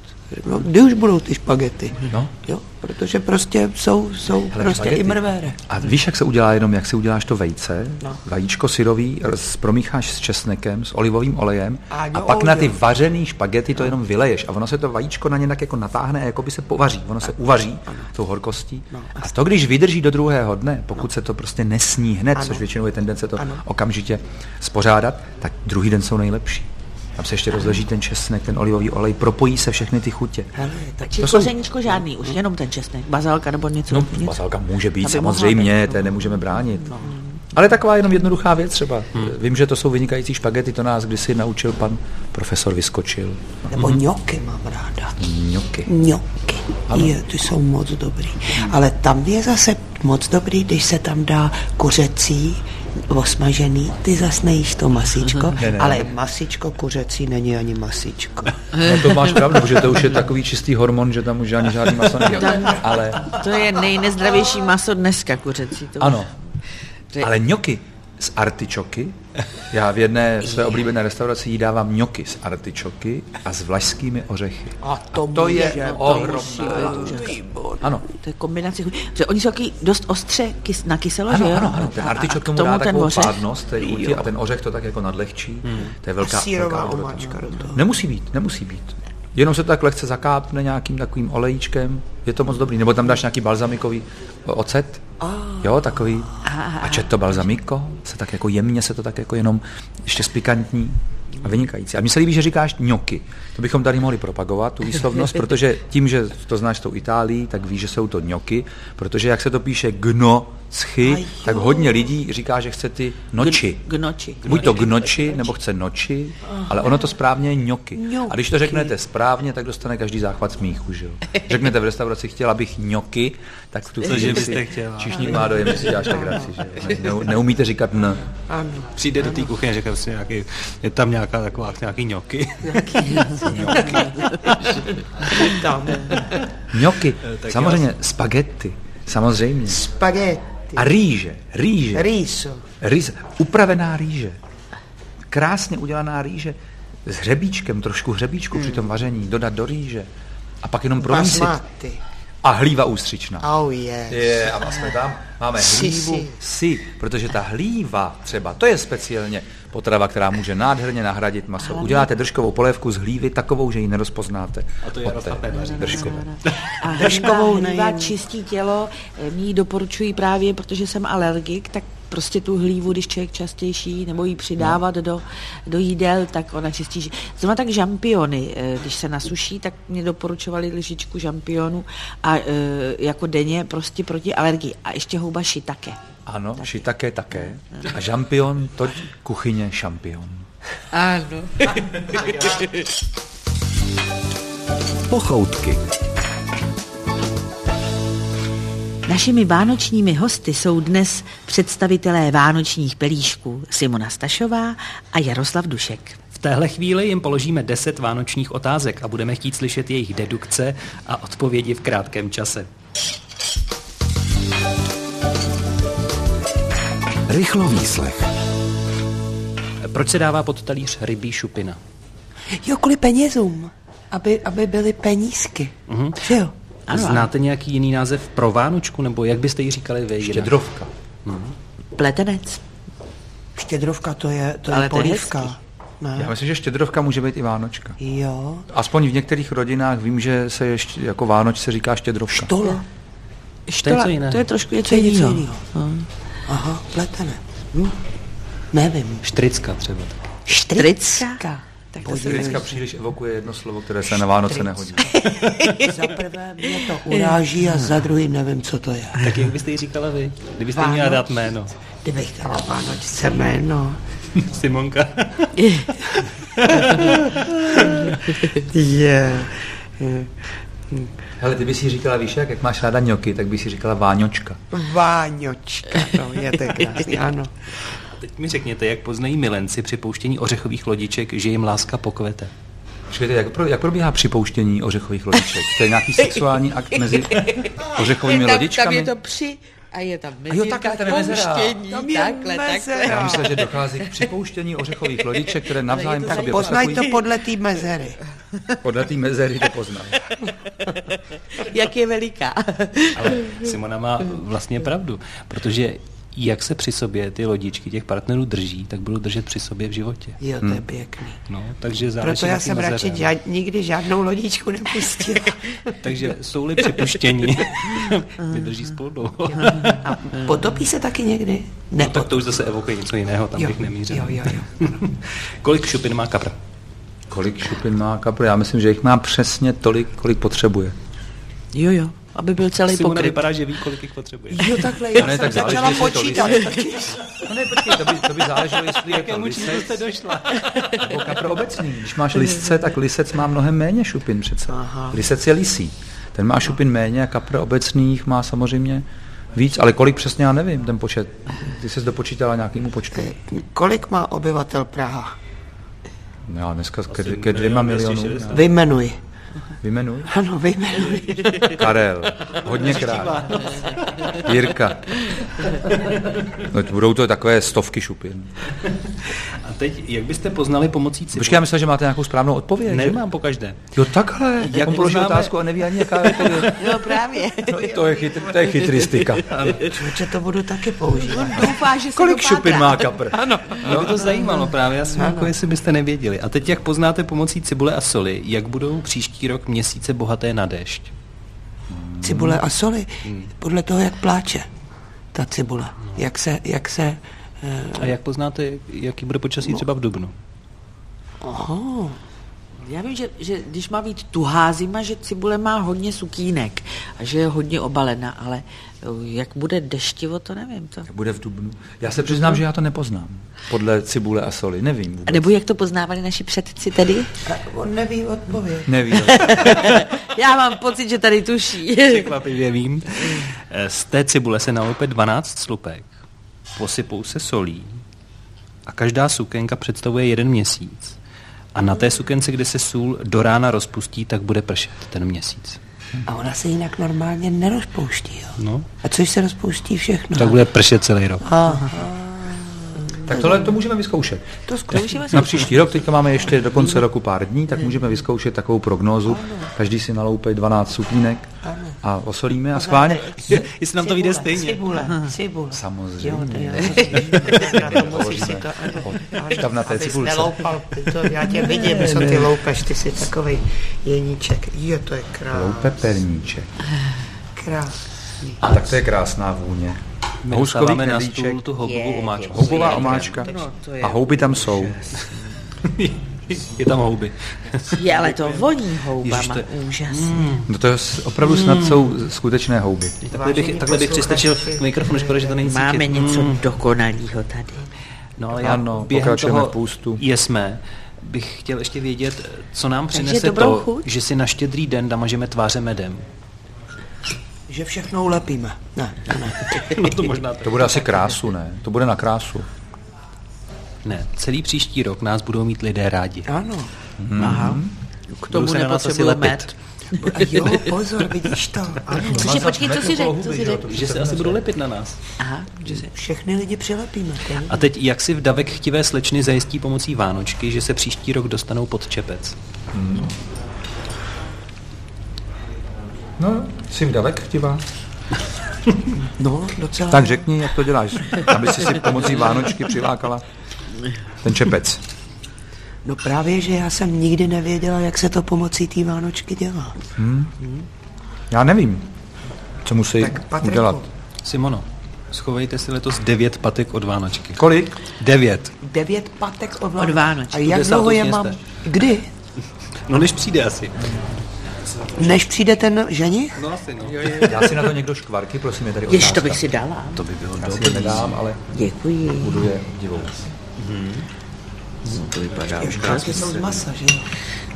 Speaker 4: No, kdy už budou ty špagety?
Speaker 5: No.
Speaker 4: Jo, protože prostě jsou, jsou
Speaker 5: Hele,
Speaker 4: prostě
Speaker 5: špagety.
Speaker 4: i mrvére.
Speaker 5: A víš, jak se udělá jenom, jak si uděláš to vejce,
Speaker 4: No.
Speaker 5: vajíčko syrový, promícháš s česnekem, s olivovým olejem
Speaker 4: A jo,
Speaker 5: a pak na ty vařený špagety to jenom vyleješ a ono se to vajíčko na ně tak jako natáhne a jako by se povaří, ono se uvaří tou horkostí.
Speaker 4: No.
Speaker 5: A to, když vydrží do druhého dne, pokud se to prostě nesní hned,
Speaker 4: Ano.
Speaker 5: což většinou je tendence to
Speaker 4: Ano.
Speaker 5: okamžitě spořádat, tak druhý den jsou nejlepší. Tam se ještě rozleží ten česnek, ten olivový olej, propojí se všechny ty chutě.
Speaker 4: Hele, tak
Speaker 1: Či
Speaker 5: To jsou-
Speaker 1: kořeníčko žádný, už jenom ten česnek, bazalka nebo něco.
Speaker 5: No,
Speaker 1: něco.
Speaker 5: bazalka může být,
Speaker 1: Aby
Speaker 5: samozřejmě,
Speaker 1: být.
Speaker 5: to nemůžeme bránit. Ale taková jenom jednoduchá věc třeba. Vím, že to jsou vynikající špagety, to nás kdysi naučil pan profesor Vyskočil.
Speaker 4: nebo ňoky mám ráda.
Speaker 5: Ňoky.
Speaker 4: Ňoky. Je, ty jsou moc dobrý. Ale tam je zase moc dobrý, když se tam dá kuřecí osmažený, ty zas nejíš to masičko,
Speaker 5: Ne, ne.
Speaker 4: ale masičko kuřecí není ani masičko.
Speaker 5: No to máš pravdu, protože to už je takový čistý hormon, že tam už žádný žádný maso není. Ale
Speaker 1: To je nejnezdravější maso dneska, kuřecí. To
Speaker 5: ano, ale ňoky z artičoky, já v jedné své oblíbené restauraci jí dávám ňoky z artičoky a s vlašskými ořechy.
Speaker 4: A to,
Speaker 5: to je
Speaker 4: může, výborný.
Speaker 5: Ano,
Speaker 1: To je kombinace. Že oni jsou taky dost ostře kys, na kyselo,
Speaker 5: Ano,
Speaker 1: že jo?
Speaker 5: ano, ano, ten
Speaker 1: A- a
Speaker 5: artičok
Speaker 1: k
Speaker 5: tomu dá
Speaker 1: ten
Speaker 5: takovou
Speaker 1: ořech.
Speaker 5: pádnost té chuti a ten ořech to tak jako nadlehčí. To je velká,
Speaker 4: A sírová
Speaker 5: velká
Speaker 4: omáčka do toho.
Speaker 5: Nemusí být, nemusí být. Jenom se to tak lehce zakápne nějakým takovým olejíčkem, je to moc dobrý. Nebo tam dáš nějaký balzamikový ocet, jo, takový. A četto balzamiko, se tak jako jemně se to tak jako jenom ještě spikantní a vynikající. A mně se líbí, že říkáš ňoky. To bychom tady mohli propagovat, tu výslovnost, protože tím, že to znáš tou Itálií, tak víš, že jsou to ňoky, protože jak se to píše gno, schy, tak hodně lidí říká, že chce ty noči.
Speaker 1: K noči.
Speaker 5: Buď to gnoči, nebo chce noči, ale ono to správně je ňoky.
Speaker 4: Ňoky.
Speaker 5: A když to řeknete správně, tak dostane každý záchvat smíchu, že jo. Řeknete v restauraci, chtěla bych ňoky, tak v tu chvíli si
Speaker 2: chtěla?
Speaker 5: Čišník má dojem, že si děláš legraci, že. Ne, neumíte říkat n.
Speaker 4: Ano.
Speaker 2: Přijde do té kuchyně říká si nějaký, je tam nějaká taková, nějaký ňoky.
Speaker 5: Ňoky,
Speaker 2: tak
Speaker 5: samozřejmě spaghetti, samozřejmě.
Speaker 4: Spaghetti.
Speaker 5: A rýže, rýže.
Speaker 4: Riso.
Speaker 5: Rýže, upravená rýže. Krásně udělaná rýže s hřebíčkem, trošku hřebíčku při tom vaření, dodat do rýže. A pak jenom promísit.
Speaker 4: Basmati.
Speaker 5: A hlíva ústřičná.
Speaker 4: Oh yes.
Speaker 5: Je, a jsme tam, máme
Speaker 4: Si,
Speaker 5: hlívu,
Speaker 4: si.
Speaker 5: si, protože ta hlíva třeba, to je speciálně potrava, která může nádherně nahradit maso. Uděláte držkovou polévku z hlívy takovou, že ji nerozpoznáte.
Speaker 2: A to je Pedař.
Speaker 5: držkové.
Speaker 1: A
Speaker 4: Držkovou
Speaker 1: hlíva, čistí tělo, eh, mi ji doporučuji právě, protože jsem alergik, tak prostě tu hlívu, když člověk častější, nebo ji přidávat do, do jídel, tak ona čistí. Zrovna tak žampiony, eh, když se nasuší, tak mě doporučovali lžičku žampionu a eh, jako denně prostě proti alergii. A ještě houba šitake.
Speaker 5: Ano, šitake také. A žampion, to kuchyně šampion.
Speaker 1: Ano.
Speaker 3: Pochoutky.
Speaker 1: Našimi vánočními hosty jsou dnes představitelé vánočních pelíšků Simona Stašová a Jaroslav Dušek.
Speaker 2: V téhle chvíli jim položíme 10 vánočních otázek a budeme chtít slyšet jejich dedukce a odpovědi v krátkém čase.
Speaker 3: Rychlo výslech.
Speaker 2: Proč se dává pod talíř rybí šupina?
Speaker 4: Jo, kvůli penězům. Aby, aby byly penízky. Že jo?
Speaker 2: Ano, Znáte nějaký jiný název pro Vánočku, nebo jak byste ji říkali vy?
Speaker 5: Štědrovka.
Speaker 1: Pletenec.
Speaker 4: Štědrovka to je, to
Speaker 1: Ale
Speaker 4: je
Speaker 1: to je
Speaker 4: polívka. Ne?
Speaker 5: Já myslím, že štědrovka může být i Vánočka.
Speaker 4: Jo.
Speaker 5: Aspoň v některých rodinách vím, že se ještě jako Vánoč se říká štědrovka.
Speaker 4: Štola.
Speaker 2: To je jiného.
Speaker 1: To je trošku něco
Speaker 4: To je něco
Speaker 1: jiného.
Speaker 4: jiného. Aha, pletené. Hm. Nevím.
Speaker 2: Štricka třeba.
Speaker 1: Štricka.
Speaker 4: Tak
Speaker 5: Štědricka příliš evokuje jedno slovo, které se na Vánoce nehodí.
Speaker 4: Za prvé mě to uráží a za druhý nevím, co to je.
Speaker 2: Tak jak byste jí říkala vy? Kdybyste jí
Speaker 4: Vánoc.
Speaker 2: měla dát jméno.
Speaker 4: Kdybych dala Vánočce jméno.
Speaker 2: Simonka.
Speaker 4: Je.
Speaker 5: Hele, ty bys si říkala, víš jak, jak máš ráda ňoky, tak bys si říkala Váňočka.
Speaker 4: Váňočka, no, je to krásný, ano.
Speaker 2: Teď mi řekněte, jak poznají milenci při pouštění ořechových lodiček, že jim láska pokvete.
Speaker 5: Počkejte, jak, pro, jak probíhá připouštění ořechových lodiček? To je nějaký sexuální akt mezi ořechovými lodičkami?
Speaker 1: tam je to při a je tam
Speaker 5: jo, takhle, tam je mezera.
Speaker 4: Tam je
Speaker 1: takhle,
Speaker 4: mezera.
Speaker 1: takhle.
Speaker 5: Já myslel, že dochází k připouštění ořechových lodiček, které navzájem po sobě
Speaker 4: poznaj to podle té mezery.
Speaker 5: Podle té mezery to poznám.
Speaker 1: Jak je veliká.
Speaker 2: Ale Simona má vlastně pravdu, protože jak se při sobě ty lodičky těch partnerů drží, tak budou držet při sobě v životě.
Speaker 4: Jo, to je pěkný.
Speaker 2: No, takže záleží
Speaker 4: Proto já jsem radši žád, nikdy žádnou lodičku nepustil.
Speaker 2: Takže jsou-li připuštění, vydrží spolu dlouho.
Speaker 4: A potopí se taky někdy? Ne,
Speaker 2: No, tak to už zase evokuje něco jiného, tam
Speaker 4: jo,
Speaker 2: bych nemířil.
Speaker 4: jo, jo, jo.
Speaker 2: Kolik šupin má kapr?
Speaker 5: Kolik šupin má kapr? Já myslím, že jich má přesně tolik, kolik potřebuje.
Speaker 1: Jo, jo, aby byl celý
Speaker 2: Simona
Speaker 1: pokryt.
Speaker 2: vypadá, že ví, kolik jich potřebuje.
Speaker 4: Jo, takhle, já
Speaker 5: ne,
Speaker 4: jsem
Speaker 5: tak záleží,
Speaker 4: začala
Speaker 5: jestli to
Speaker 4: počítat.
Speaker 5: No ne, počkej, to by, to by záleželo, jestli je to lisec
Speaker 2: došla?
Speaker 5: nebo kapr obecný. Když máš lisce, tak lisec má mnohem méně šupin přece. Lisec je lisý. Ten má šupin méně a kapr obecných má samozřejmě víc, ale kolik přesně já nevím, ten počet. Ty jsi dopočítala nějakému počtu.
Speaker 4: Kolik má obyvatel Praha?
Speaker 5: No Já dneska ke, ke dvěma milionům.
Speaker 4: Vyjmenuj.
Speaker 5: Vyjmenuj.
Speaker 4: Ano, vyjmenuj.
Speaker 5: Karel. Hodněkrát. Jirka. No, to budou to takové stovky šupin.
Speaker 2: A teď, jak byste poznali pomocí cibule?
Speaker 5: Počkej, já myslel, že máte nějakou správnou odpověď. že?
Speaker 2: Nemám po každé.
Speaker 5: Jo, takhle.
Speaker 2: Jak
Speaker 5: Jak on položil
Speaker 2: poznáme-
Speaker 5: otázku a neví ani jaká je odpověď.
Speaker 1: No právě.
Speaker 5: No, to je, chytr, to je chytristika.
Speaker 4: Člověče, to budu taky používat.
Speaker 1: Doufá, že se
Speaker 5: Kolik šupin má kapr? Ano.
Speaker 2: Mě by to zajímalo právě, já jsem jako jestli byste nevěděli. A teď jak poznáte pomocí cibule a soli, jak budou příští rok měsíce bohaté na déšť?
Speaker 4: Cibule a soli, podle toho, jak pláče ta cibule. Jak se, jak se, eh,
Speaker 2: A jak poznáte, jaký bude počasí třeba v Dubnu?
Speaker 4: oh,
Speaker 1: Já vím, že, že když má být tuhá zima, že cibule má hodně sukínek a že je hodně obalena, ale uh, jak bude deštivo, to nevím. To.
Speaker 5: Bude v Dubnu. Já se přiznám, že já to nepoznám. Podle cibule a soli. Nevím
Speaker 1: A
Speaker 5: vůbec.
Speaker 1: nebo jak to poznávali naši předci tedy?
Speaker 4: on neví odpověď.
Speaker 5: Neví.
Speaker 1: Já mám pocit, že tady tuší.
Speaker 2: Překvapivě vím. Eh, Z té cibule se naloupe 12 slupek, posypou se solí a každá sukenka představuje jeden měsíc. A na té sukence, kde se sůl do rána rozpustí, tak bude pršet ten měsíc.
Speaker 4: A ona se jinak normálně nerozpouští, jo.
Speaker 2: No,
Speaker 4: A což se rozpouští všechno?
Speaker 2: tak bude pršet celý rok.
Speaker 4: Aha,
Speaker 5: tak tohle to můžeme vyzkoušet.
Speaker 4: to zkusíme.
Speaker 5: Na příští rok, teďka máme ještě do konce roku pár dní, tak můžeme vyzkoušet takovou prognózu. Každý si naloupej 12 sukínek a osolíme a schválně.
Speaker 2: Jestli nám to vyjde stejně.
Speaker 4: Cibule, cibule.
Speaker 5: Samozřejmě.
Speaker 4: Jo, to jo. Na to musíš si to...
Speaker 5: Štab na té cibulce.
Speaker 4: neloupal, ty to, já tě vidím, co ty loupeš, ty jsi takovej jeníček. Jo, to je krásný.
Speaker 5: Loupe perníček.
Speaker 4: Krásný.
Speaker 5: A tak to je krásná vůně.
Speaker 2: My
Speaker 5: Houskový
Speaker 2: na stůl tu houbovou omáčku.
Speaker 5: houbová omáčka
Speaker 1: No,
Speaker 5: a houby tam jsou.
Speaker 2: Je tam houby.
Speaker 1: Je, ale to voní houbama.
Speaker 2: Ježiš, to je-
Speaker 1: Úžasně.
Speaker 5: No to je opravdu snad jsou skutečné houby.
Speaker 2: Takhle bych, takhle bych přistačil k mikrofonu, škoda, že to není
Speaker 1: Máme
Speaker 2: cítit.
Speaker 1: něco
Speaker 2: Mm.
Speaker 1: dokonalého tady.
Speaker 2: No, ale já
Speaker 5: Ano,
Speaker 2: během toho
Speaker 5: v půstu.
Speaker 2: Jesme, bych chtěl ještě vědět, co nám přinese
Speaker 1: dobrou
Speaker 2: to,
Speaker 1: chuť?
Speaker 2: že si na štědrý den damažeme tváře medem.
Speaker 4: Že všechno ulepíme. Ne, to ne.
Speaker 2: No to možná
Speaker 5: To bude asi krásu, ne? To bude na krásu.
Speaker 2: Ne, celý příští rok nás budou mít lidé rádi.
Speaker 4: Ano.
Speaker 1: Aha. K tomu
Speaker 2: lepit.
Speaker 1: med.
Speaker 4: A jo, pozor, vidíš to. Ano.
Speaker 1: Cože, počkej, co si řekl? Co si řekl?
Speaker 2: Že se asi budou lepit na nás.
Speaker 1: Aha, že se...
Speaker 4: Všechny lidi přilepíme.
Speaker 2: A teď, jak si v davek chtivé slečny zajistí pomocí Vánočky, že se příští rok dostanou pod čepec?
Speaker 5: No, jsi v davek chtivá?
Speaker 4: No, docela.
Speaker 5: Tak řekni, jak to děláš, aby si si pomocí Vánočky přilákala ten čepec.
Speaker 4: No právě, že já jsem nikdy nevěděla, jak se to pomocí té Vánočky dělá.
Speaker 5: Já nevím, co musí
Speaker 4: Tak Patriku,
Speaker 5: udělat.
Speaker 2: Simono, schovejte si letos devět patek od Vánočky.
Speaker 5: Kolik?
Speaker 2: Devět.
Speaker 4: Devět patek od,
Speaker 1: Od Vánočky.
Speaker 4: A jak dlouho je mám? Kdy?
Speaker 2: No než přijde asi.
Speaker 4: Než přijde ten ženich?
Speaker 2: No asi no.
Speaker 5: Já si na to někdo škvarky, prosím, je tady
Speaker 1: Jež to bych si dala.
Speaker 2: To by bylo
Speaker 5: Já si je
Speaker 2: dobrý.
Speaker 5: nedám, ale
Speaker 1: Děkuji.
Speaker 5: budu je divou.
Speaker 1: To vypadá už
Speaker 4: Škvarky jsou z masa, že? jo?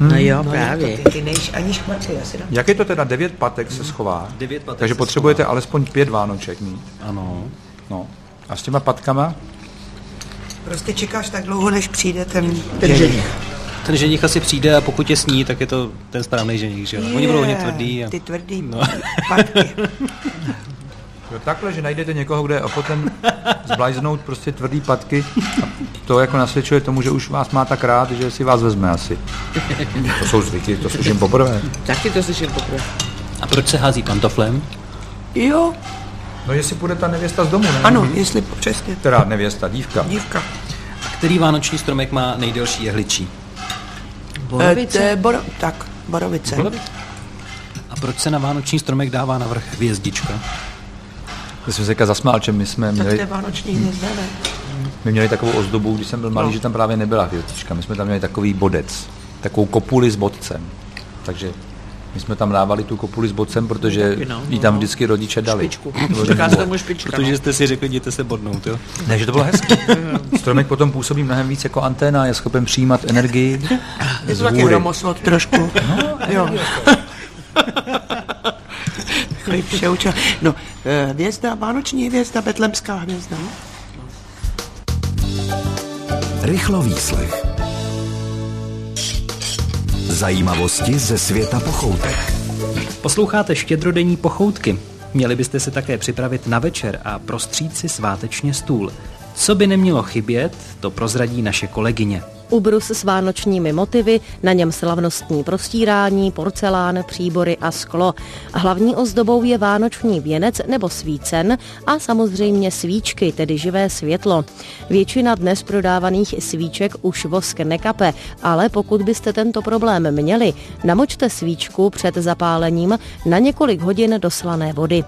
Speaker 1: No jo,
Speaker 4: No,
Speaker 1: právě.
Speaker 4: to ty, ty nejš ani škvarky, já si dám.
Speaker 5: Jak je to teda? Devět patek se schová.
Speaker 2: Devět patek
Speaker 5: Takže
Speaker 2: se
Speaker 5: potřebujete alespoň pět Vánoček mít.
Speaker 2: Ano.
Speaker 5: No. A s těma patkama?
Speaker 4: Prostě čekáš tak dlouho, než přijde ten,
Speaker 1: Ten ženich.
Speaker 2: Ten ženich asi přijde a pokud je sní, tak je to ten správný ženich, že jo? Oni budou hodně tvrdý. A...
Speaker 4: Ty tvrdý
Speaker 2: No.
Speaker 4: patky.
Speaker 5: Jo, takhle, že najdete někoho, kde je ochoten zblajznout prostě tvrdý patky a to jako nasvědčuje tomu, že už vás má tak rád, že si vás vezme asi. To jsou zvyky, to slyším poprvé.
Speaker 1: Taky to slyším poprvé.
Speaker 2: a proč se hází pantoflem?
Speaker 4: Jo,
Speaker 5: No jestli půjde ta nevěsta z domu, ne?
Speaker 4: ano, jestli přesně.
Speaker 5: Teda nevěsta, dívka.
Speaker 4: Dívka.
Speaker 2: Který vánoční stromek má nejdelší jehličí?
Speaker 4: Eh, to je boro, tak, borovice.
Speaker 2: A proč se na vánoční stromek dává navrch hvězdička?
Speaker 5: Já jsem se teďka zasmál, že my jsme
Speaker 4: Tak to je
Speaker 5: měli,
Speaker 4: vánoční hvězda, ne?
Speaker 5: my měli takovou ozdobu, když jsem byl malý,
Speaker 4: No.
Speaker 5: že tam právě nebyla hvězdička. My jsme tam měli takový bodec, takovou kopuli s bodcem. Takže my jsme tam dávali tu kopuli s bodcem, protože
Speaker 1: Taky no,
Speaker 5: ji
Speaker 1: no,
Speaker 5: tam
Speaker 1: no.
Speaker 5: vždycky rodiče dali.
Speaker 1: Špičku. Říká se tomu špička.
Speaker 2: Protože
Speaker 1: no.
Speaker 2: jste si řekli, jděte se bodnout, jo?
Speaker 5: Ne, že to bylo hezké. Stromek potom působí mnohem víc jako anténa, je schopen přijímat energii
Speaker 4: Je to taky trošku. jo. Takový přeučil. No, eh, hvězda, vánoční hvězda, betlemská hvězda. no.
Speaker 3: Rychlo výslech. Zajímavosti ze světa pochoutek.
Speaker 2: Posloucháte štědrodenní pochoutky. Měli byste se také připravit na večer a prostřít si svátečně stůl. Co by nemělo chybět, to prozradí naše kolegyně.
Speaker 7: Ubrus s vánočními motivy, na něm slavnostní prostírání, porcelán, příbory a sklo. Hlavní ozdobou je vánoční věnec nebo svícen a samozřejmě svíčky, tedy živé světlo. Většina dnes prodávaných svíček už vosk nekape, ale pokud byste tento problém měli, namočte svíčku před zapálením na několik hodin do slané vody.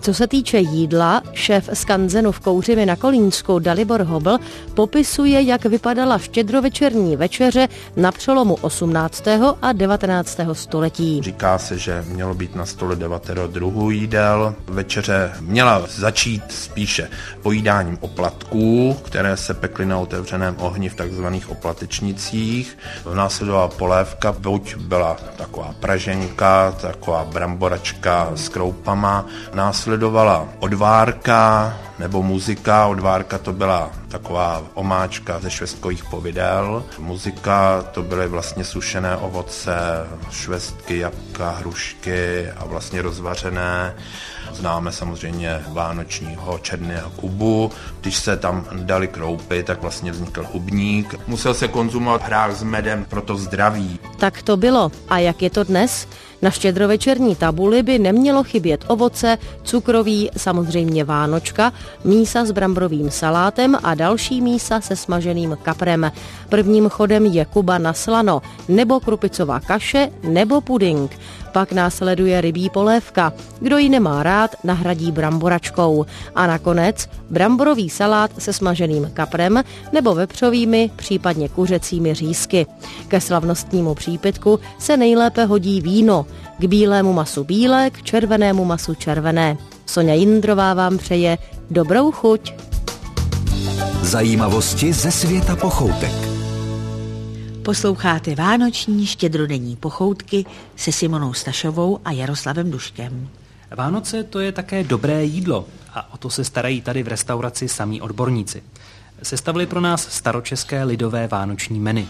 Speaker 7: Co se týče jídla, šéf skanzenu v Kouřimi na Kolínsku Dalibor Hobl popisuje, jak vypadala štědrovečerní večeře na přelomu 18. a 19. století.
Speaker 8: Říká se, že mělo být na stole devatero druhů jídel. Večeře měla začít spíše pojídáním oplatků, které se pekly na otevřeném ohni v takzvaných oplatečnicích. Následovala polévka, buď byla taková praženka, taková bramboračka s kroupama. Následovala odvárka nebo muzika. Odvárka to byla taková omáčka ze švestkových povidel. Muzika to byly vlastně sušené ovoce, švestky, jabka, hrušky a vlastně rozvařené. Známe samozřejmě vánočního černého kubu. Když se tam dali kroupy, tak vlastně vznikl hubník. Musel se konzumovat hrách s medem pro to zdraví.
Speaker 7: Tak to bylo. A jak je to dnes? Na štědrovečerní tabuli by nemělo chybět ovoce, cukroví, samozřejmě vánočka, mísa s bramborovým salátem a další mísa se smaženým kaprem. Prvním chodem je kuba na slano, nebo krupicová kaše, nebo puding. Pak následuje rybí polévka. Kdo ji nemá rád, nahradí bramboračkou. A nakonec bramborový salát se smaženým kaprem nebo vepřovými, případně kuřecími řízky. Ke slavnostnímu přípitku se nejlépe hodí víno. K bílému masu bílé, k červenému masu červené. Sonja Jindrová vám přeje dobrou chuť.
Speaker 3: Zajímavosti ze světa pochoutek.
Speaker 1: Posloucháte Vánoční štědrodenní pochoutky se Simonou Stašovou a Jaroslavem Duškem.
Speaker 2: Vánoce to je také dobré jídlo a o to se starají tady v restauraci samí odborníci. Sestavili pro nás staročeské lidové vánoční menu.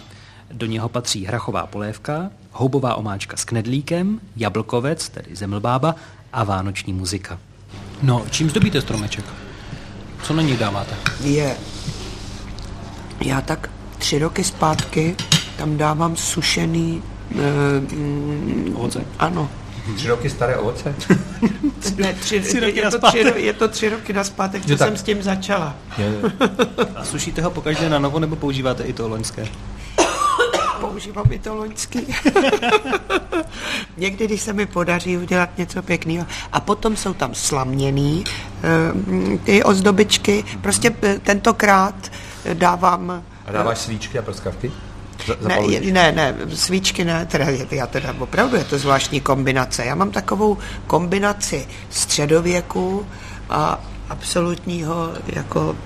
Speaker 2: Do něho patří hrachová polévka, houbová omáčka s knedlíkem, jablkovec, tedy zemlbába a vánoční muzika. No, čím zdobíte stromeček? Co na něj dáváte?
Speaker 4: Je. Já tak tři roky zpátky tam dávám sušený... Uh,
Speaker 2: Ovoce?
Speaker 4: ano.
Speaker 5: Tři roky staré ovoce?
Speaker 4: Ne, tři,
Speaker 2: Tři roky
Speaker 4: je, to tři, je to tři roky naspátek, co
Speaker 5: Jo, tak.
Speaker 4: jsem s tím začala.
Speaker 2: A sušíte ho pokaždé na novo, nebo používáte i to loňské?
Speaker 4: Používám i to loňský. Někdy, když se mi podaří udělat něco pěkného. A potom jsou tam slaměný eh, ty ozdobičky. Prostě eh, tentokrát dávám
Speaker 5: A dáváš svíčky a prskavky?
Speaker 4: Ne, ne, ne, svíčky ne, teda, je- já teda opravdu je to zvláštní kombinace. Já mám takovou kombinaci středověku a absolutního jako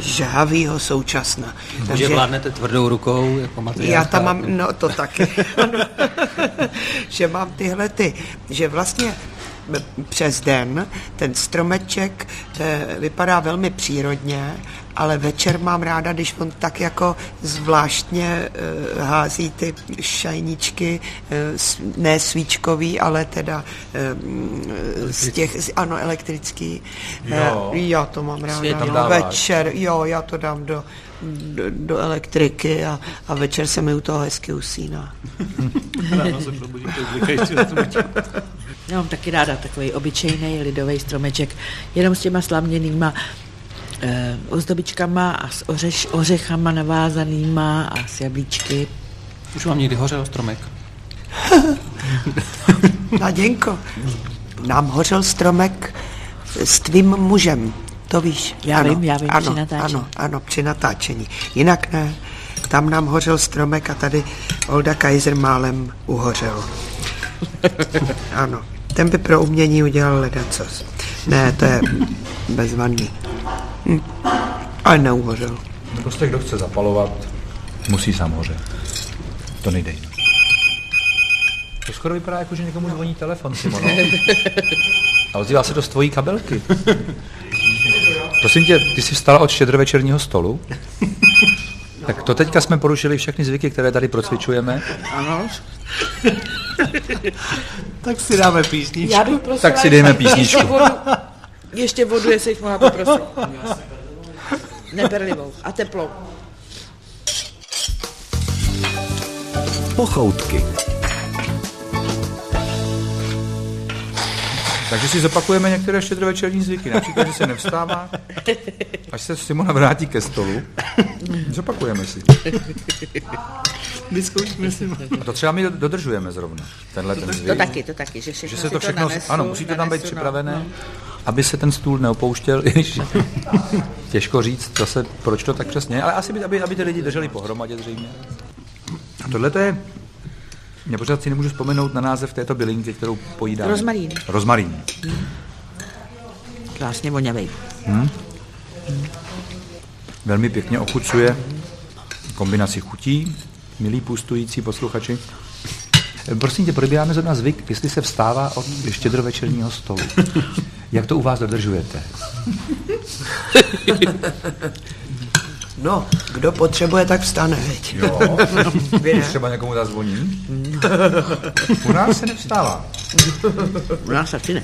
Speaker 4: žhavýho současna.
Speaker 2: Takže vládnete tvrdou rukou, jako?
Speaker 4: Já tam mám, no to taky, že mám tyhle ty, že vlastně přes den ten stromeček eh, vypadá velmi přírodně, ale večer mám ráda, když on tak jako zvláštně eh, hází ty šajničky, eh, ne svíčkový, ale teda z těch, ano, elektrický.
Speaker 5: Jo.
Speaker 4: Já to mám ráda.
Speaker 5: Dáváš.
Speaker 4: večer, jo, já to dám do, do, do elektriky a, a večer se mi u toho hezky usíná.
Speaker 2: Ráno se probudíte,
Speaker 1: Já mám taky ráda takový obyčejný lidový stromeček, jenom s těma slaměnýma eh, ozdobičkama a s ořeš, ořechama navázanýma a s jablíčky.
Speaker 2: Už vám někdy hořel stromek?
Speaker 4: Naděnko, nám hořel stromek s tvým mužem, to víš.
Speaker 1: Já
Speaker 4: ano,
Speaker 1: vím, já vím,
Speaker 4: ano,
Speaker 1: při natáčení.
Speaker 4: Ano, ano, při natáčení. Jinak ne. Tam nám hořel stromek a tady Olda Kaiser málem uhořel. ano, ten by pro umění udělal ledacos. Ne, to je bezvadný. Hm. Ale neuhořel.
Speaker 5: No prostě kdo chce zapalovat, musí sám hořet. To nejde jinak. To skoro vypadá jako, že někomu zvoní telefon, Simono. A ozývá se to z tvojí kabelky. Prosím tě, ty jsi vstala od štědrovečerního stolu? Tak to teďka jsme porušili všechny zvyky, které tady procvičujeme.
Speaker 1: Ano.
Speaker 2: Tak si dáme písničku.
Speaker 1: Já bych prosila,
Speaker 5: Tak si dejme písničku.
Speaker 1: Ještě vodu, ještě vodu jestli jich mohla poprosit. Neperlivou a teplou.
Speaker 3: Pochoutky.
Speaker 5: Takže si zopakujeme některé štědrovečerní zvyky. Například, že se nevstává, až se Simona vrátí ke stolu. Zopakujeme si.
Speaker 2: Vyzkoušíme si.
Speaker 5: A to třeba my dodržujeme zrovna, tenhle ten zvyk.
Speaker 1: To taky, to taky, že, všechno
Speaker 5: Že se to všechno,
Speaker 1: nanesu,
Speaker 5: ano, musí to tam být
Speaker 1: no,
Speaker 5: připravené,
Speaker 1: no.
Speaker 5: aby se ten stůl neopouštěl. i když Těžko říct zase, proč to tak přesně ale asi by, aby, aby ty lidi drželi pohromadě zřejmě. A tohle to je, já pořád si nemůžu vzpomenout na název této bylinky, kterou pojídáme.
Speaker 1: Rozmarín.
Speaker 5: Rozmarín.
Speaker 1: Krásně voňavej.
Speaker 5: Velmi pěkně ochucuje kombinaci chutí, milí pustující posluchači. Prosím tě, probíráme zrovna zvyk, jestli se vstává od štědrovečerního stolu. Jak to u vás dodržujete?
Speaker 4: No, kdo potřebuje, tak vstane, veď.
Speaker 5: Jo,
Speaker 4: Vy
Speaker 5: třeba někomu zazvoní. U nás se nevstává.
Speaker 1: U nás taky ne.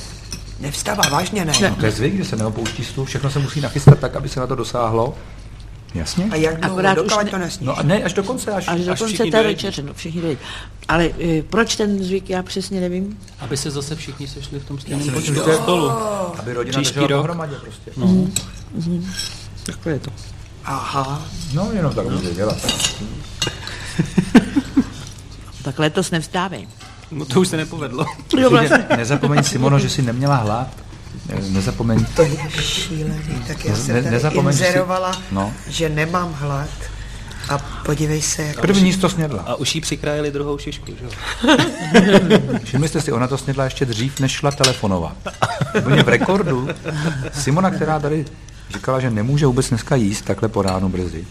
Speaker 4: Nevstává, vážně ne.
Speaker 5: No, to je zvyk, že se neopouští stůl, všechno se musí nachystat tak, aby se na to dosáhlo. Jasně?
Speaker 4: A jak dlouho, dokud
Speaker 1: ne-
Speaker 4: to nesníš?
Speaker 5: No a ne, až do konce, až,
Speaker 1: Až do
Speaker 2: až
Speaker 1: konce
Speaker 2: všichni
Speaker 1: té večeře, no všichni dojedí. Ale e, proč ten zvyk, já přesně nevím.
Speaker 2: Aby se zase všichni sešli v tom stejném počtu
Speaker 5: aby rodina
Speaker 2: Příští
Speaker 5: držela
Speaker 2: rok.
Speaker 5: pohromadě prostě.
Speaker 2: No.
Speaker 1: Takové je to.
Speaker 4: Aha,
Speaker 5: No, jenom tak může dělat.
Speaker 1: Tak letos nevstávej.
Speaker 2: no to už se nepovedlo.
Speaker 1: Jo, vlastně.
Speaker 5: Nezapomeň, Simono, že jsi neměla hlad. Nezapomeň.
Speaker 4: to je šílený. Tak já
Speaker 5: Ne-
Speaker 4: jsem
Speaker 5: ne-
Speaker 4: tady
Speaker 5: nezapomeň, že jsi-
Speaker 4: inzerovala,
Speaker 5: No.
Speaker 4: že nemám hlad. A podívej se, jak...
Speaker 5: První jíst to snědla.
Speaker 2: A už jí přikrájeli druhou šišku, že jo?
Speaker 5: Všimli jste si, ona to snědla ještě dřív, než šla telefonovat. Úplně v rekordu. Simona, která tady říkala, že nemůže vůbec dneska jíst takhle po ránu brzy.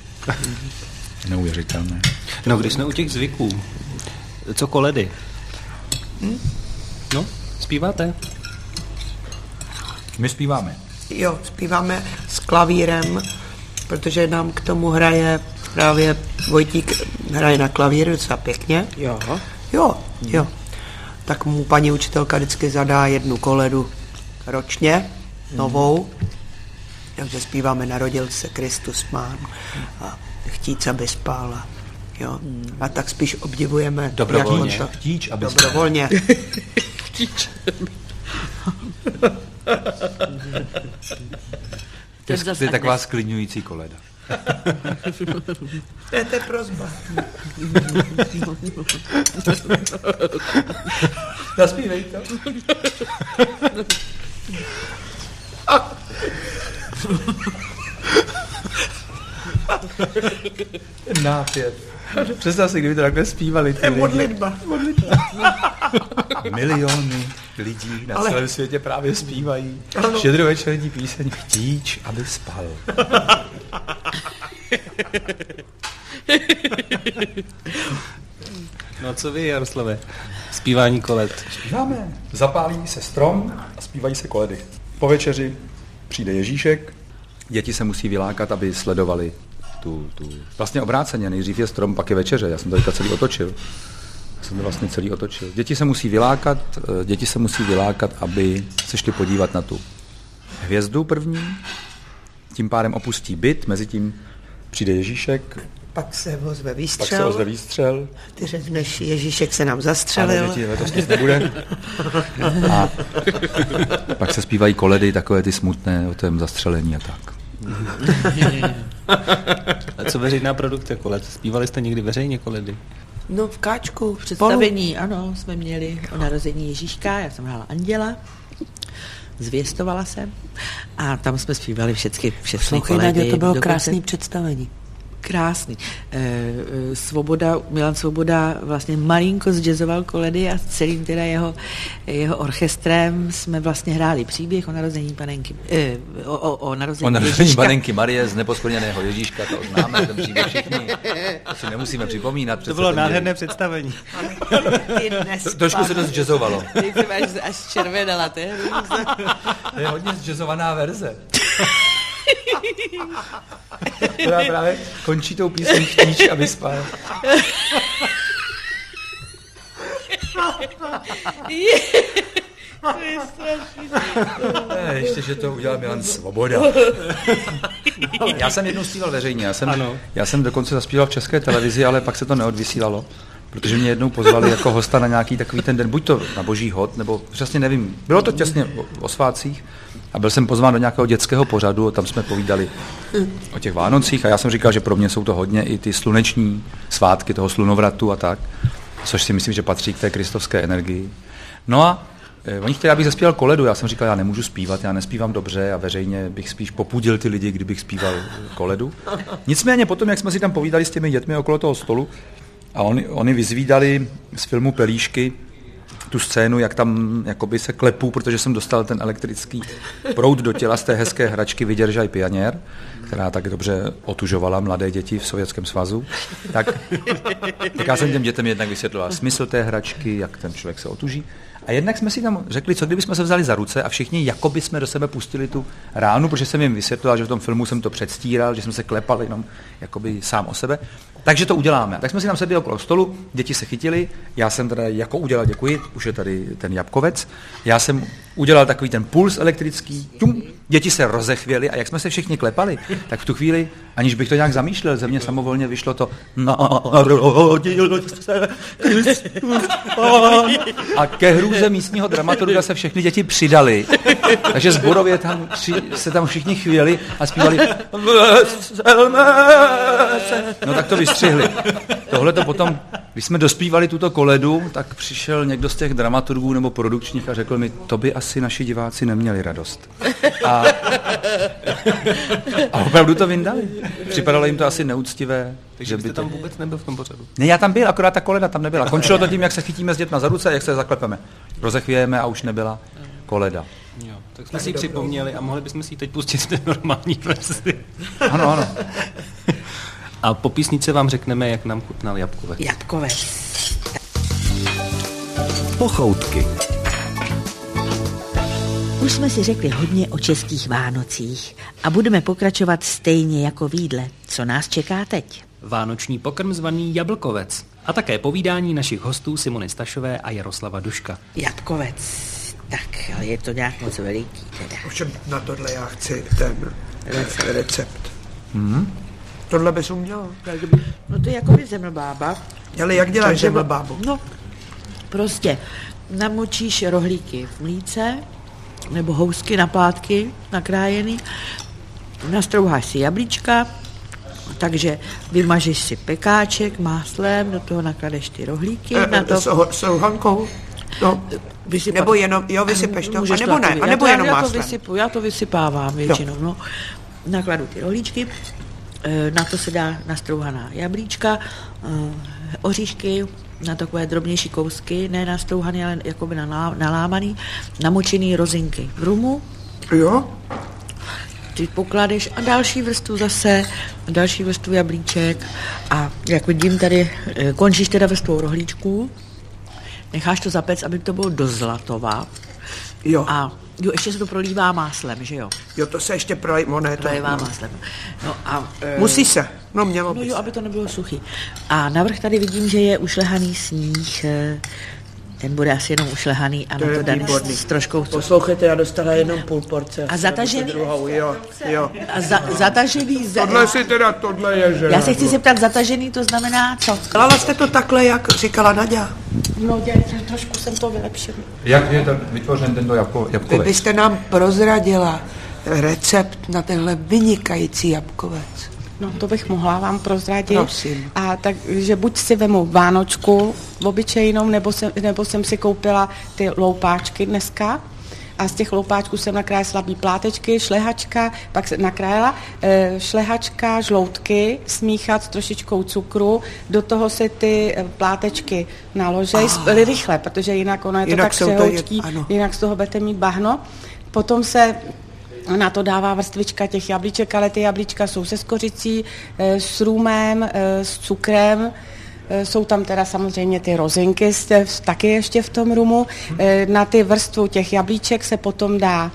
Speaker 5: Neuvěřitelné.
Speaker 2: No, když jsme u těch zvyků, co koledy? No, zpíváte?
Speaker 5: My zpíváme.
Speaker 4: Jo, zpíváme s klavírem, protože nám k tomu hraje právě Vojtík hraje na klavír docela pěkně.
Speaker 1: Jo.
Speaker 4: Jo, jo. Tak mu paní učitelka vždycky zadá jednu koledu ročně, novou. Takže zpíváme Narodil se Kristus Pán a Chtít, aby spála. Jo. A tak spíš obdivujeme,
Speaker 2: Dobrovolně.
Speaker 4: jak on to...
Speaker 5: Chtíč, aby
Speaker 4: Dobrovolně.
Speaker 5: To je, to je taková sklidňující koleda.
Speaker 4: To je to prozba. Zaspívej to.
Speaker 5: Nápěv. Představ si, kdyby to takhle zpívali. Ty lidi.
Speaker 4: Modlitba.
Speaker 5: Miliony lidí na
Speaker 4: Ale-
Speaker 5: celém světě právě zpívají
Speaker 4: Ano.
Speaker 5: štědrovečerní píseň Chtíč, aby spal.
Speaker 2: No co vy, Jaroslave? Zpívání kolet.
Speaker 5: Zpíváme. Zapálí se strom a zpívají se koledy. Po večeři přijde Ježíšek, děti se musí vylákat, aby sledovali tu, tu... Vlastně obráceně, nejdřív je strom, pak je večeře. Já jsem to celý otočil. Já jsem to vlastně celý otočil. Děti se musí vylákat, eh, děti se musí vylákat, aby se šli podívat na tu hvězdu první, tím pádem opustí byt, mezi tím přijde Ježíšek,
Speaker 4: Pak se ozve
Speaker 5: pak
Speaker 4: výstřel.
Speaker 5: se ozve výstřel,
Speaker 4: Ty řekneš, Ježíšek se nám zastřelil.
Speaker 5: děti, letos nic nebude. A pak se zpívají koledy, takové ty smutné o tom zastřelení a tak.
Speaker 2: A co veřejná produkce kolet? Zpívali jste někdy veřejně koledy?
Speaker 4: No v káčku.
Speaker 1: V představení, ano, jsme měli o narození Ježíška, já jsem hrála Anděla, zvěstovala jsem a tam jsme zpívali všechny, všechny
Speaker 4: Poslouchej,
Speaker 1: koledy.
Speaker 4: Nadě, to bylo
Speaker 1: dokonce-
Speaker 4: krásný představení.
Speaker 1: Krásný. Eh, eh, Svoboda, Milan Svoboda vlastně malinko zjazzoval koledy a s celým teda jeho, jeho orchestrem jsme vlastně hráli příběh o narození panenky, eh, o, o, o narození,
Speaker 5: O narození
Speaker 1: Ježíška.
Speaker 5: panenky Marie z neposkvrněného Ježíška, to známe, ten příběh všichni. To si nemusíme připomínat.
Speaker 2: To bylo nádherné
Speaker 5: děj.
Speaker 2: představení.
Speaker 1: Ty
Speaker 5: Trošku se to zjazzovalo.
Speaker 1: Jsem až, až červenala, to je.
Speaker 5: To je hodně zjazzovaná verze. Která právě končí tou písní Chtíč, aby spal. Ne, ještě, že to udělal Milan Svoboda. Já jsem jednou zpíval veřejně, já jsem,
Speaker 2: Ano.
Speaker 5: já jsem dokonce zaspíval v české televizi, ale pak se to neodvysílalo, protože mě jednou pozvali jako hosta na nějaký takový ten den, buď to na boží hod, nebo přesně nevím, bylo to těsně o, o svátcích a byl jsem pozván do nějakého dětského pořadu tam jsme povídali o těch Vánocích a já jsem říkal, že pro mě jsou to hodně i ty sluneční svátky toho slunovratu a tak, což si myslím, že patří k té kristovské energii. No a Eh, Oni chtěli, abych zaspíval koledu, já jsem říkal, já nemůžu zpívat, já nespívám dobře a veřejně bych spíš popudil ty lidi, kdybych zpíval koledu. Nicméně potom, jak jsme si tam povídali s těmi dětmi okolo toho stolu a oni, oni vyzvídali z filmu Pelíšky tu scénu, jak tam jakoby se klepu, protože jsem dostal ten elektrický proud do těla z té hezké hračky Vyděržaj pianěr, která tak dobře otužovala mladé děti v Sovětském svazu. Tak, tak já jsem těm dětem jednak vysvětloval smysl té hračky, jak ten člověk se otuží. A jednak jsme si tam řekli, co kdyby jsme se vzali za ruce a všichni jakoby jsme do sebe pustili tu ránu, protože jsem jim vysvětloval, že v tom filmu jsem to předstíral, že jsme se klepali jenom jakoby sám o sebe. Takže to uděláme. Tak jsme si tam sedli okolo stolu, děti se chytili, já jsem teda jako udělal, děkuji, už je tady ten jabkovec, já jsem udělal takový ten puls elektrický, tum, děti se rozechvěly a jak jsme se všichni klepali, tak v tu chvíli, aniž bych to nějak zamýšlel, ze mě samovolně vyšlo to narodil se Kristus a ke hrůze místního dramaturga se všechny děti přidali, takže zborově tam tři, se tam všichni chvěli a zpívali. No tak to vystřihli. Tohle to potom, když jsme dospívali tuto koledu, tak přišel někdo z těch dramaturgů nebo produkčních a řekl mi, to by asi naši diváci neměli radost. A, a opravdu to vyndali. Připadalo jim to asi neúctivé.
Speaker 2: Takže
Speaker 5: že
Speaker 2: byste
Speaker 5: by
Speaker 2: tam vůbec nebyl v tom pořadu.
Speaker 5: Ne, já tam byl, akorát ta koleda tam nebyla. Končilo to tím, jak se chytíme s dětma za ruce a jak se zaklepeme. Rozechvějeme a už nebyla koleda.
Speaker 2: Jo, tak jsme si ji připomněli a mohli bychom si ji teď pustit v té normální verzi.
Speaker 5: Ano, ano.
Speaker 2: A po písnice vám řekneme, jak nám chutnal jabkovec.
Speaker 1: Jabkovec.
Speaker 3: Pochoutky.
Speaker 1: Už jsme si řekli hodně o českých Vánocích a budeme pokračovat stejně jako výdle. Co nás čeká teď?
Speaker 2: Vánoční pokrm zvaný jablkovec. A také povídání našich hostů Simony Stašové a Jaroslava Duška.
Speaker 1: Jabkovec. Tak, ale je to nějak moc veliký teda.
Speaker 4: Ovšem na tohle já chci ten recept. Tohle bys uměl.
Speaker 1: No to je jako by zemlbába.
Speaker 4: Ale jak děláš žeml bábu?
Speaker 1: No, prostě namočíš rohlíky v mlíce, nebo housky na plátky nakrájený, nastrouháš si jablíčka, takže vymažeš si pekáček máslem, do toho nakladeš ty rohlíky.
Speaker 4: E,
Speaker 1: na to...
Speaker 4: S, s Hankou? No,
Speaker 1: Vysypat...
Speaker 4: nebo jenom, jo, vysypeš to, a nebo ne, a nebo
Speaker 1: já to,
Speaker 4: jenom
Speaker 1: já to,
Speaker 4: máslem.
Speaker 1: vysypu, já to vysypávám většinou, no. Nakladu ty rohlíčky, e, na to se dá nastrouhaná jablíčka, oříšky, na takové drobnější kousky, ne nastrouhaný, ale jakoby nalá- nalámaný, namočený rozinky. V rumu,
Speaker 4: Jo?
Speaker 1: ty pokladeš a další vrstvu zase, další vrstvu jablíček. A jak vidím tady, eh, končíš teda vrstvou rohlíčků, necháš to zapec, aby to bylo do zlatova
Speaker 4: Jo.
Speaker 1: a jo, ještě se to prolívá máslem, že jo?
Speaker 4: Jo, to se ještě prolej, ono je to.
Speaker 1: Prolívá máslem. No a, eh,
Speaker 4: Musí se, no mělo
Speaker 1: No
Speaker 4: by
Speaker 1: jo,
Speaker 4: se.
Speaker 1: aby to nebylo suchý. A navrch tady vidím, že je ušlehaný sníh, eh, ten bude asi jenom ušlehaný a
Speaker 4: To
Speaker 1: to daný
Speaker 4: výborný.
Speaker 1: s troškou
Speaker 4: Poslouchejte, já dostala jenom půl porce.
Speaker 1: A zatažený?
Speaker 4: Druhou, jo, jo.
Speaker 1: a za, zatažený ze...
Speaker 4: Tohle si teda, tohle je, že?
Speaker 1: Já se chci zeptat, zatažený to znamená co?
Speaker 4: Dělala jste to takhle, jak říkala Nadia?
Speaker 6: No, dělej, trošku jsem to vylepšila.
Speaker 5: Jak je to vytvořen tento jabko,
Speaker 4: Vy
Speaker 5: jabkovec?
Speaker 4: byste nám prozradila recept na tenhle vynikající jabkovec.
Speaker 6: No, to bych mohla vám prozradit.
Speaker 4: Prosím.
Speaker 6: A takže buď si vemu vánočku obyčejnou, nebo jsem, nebo jsem si koupila ty loupáčky dneska. A z těch loupáčků jsem nakrájela slabý plátečky, šlehačka, pak se nakrájela e, šlehačka, žloutky, smíchat s trošičkou cukru, do toho se ty eh, plátečky naložej, ah. rychle, protože jinak ono je to
Speaker 4: Jinak
Speaker 6: tak
Speaker 4: ano.
Speaker 6: jinak z toho budete mít bahno. Potom se na to dává vrstvička těch jablíček, ale ty jablíčka jsou se skořicí, eh, s růmem, eh, s cukrem, eh, jsou tam teda samozřejmě ty rozinky taky ještě v tom rumu. Na ty vrstvu těch jablíček se potom dá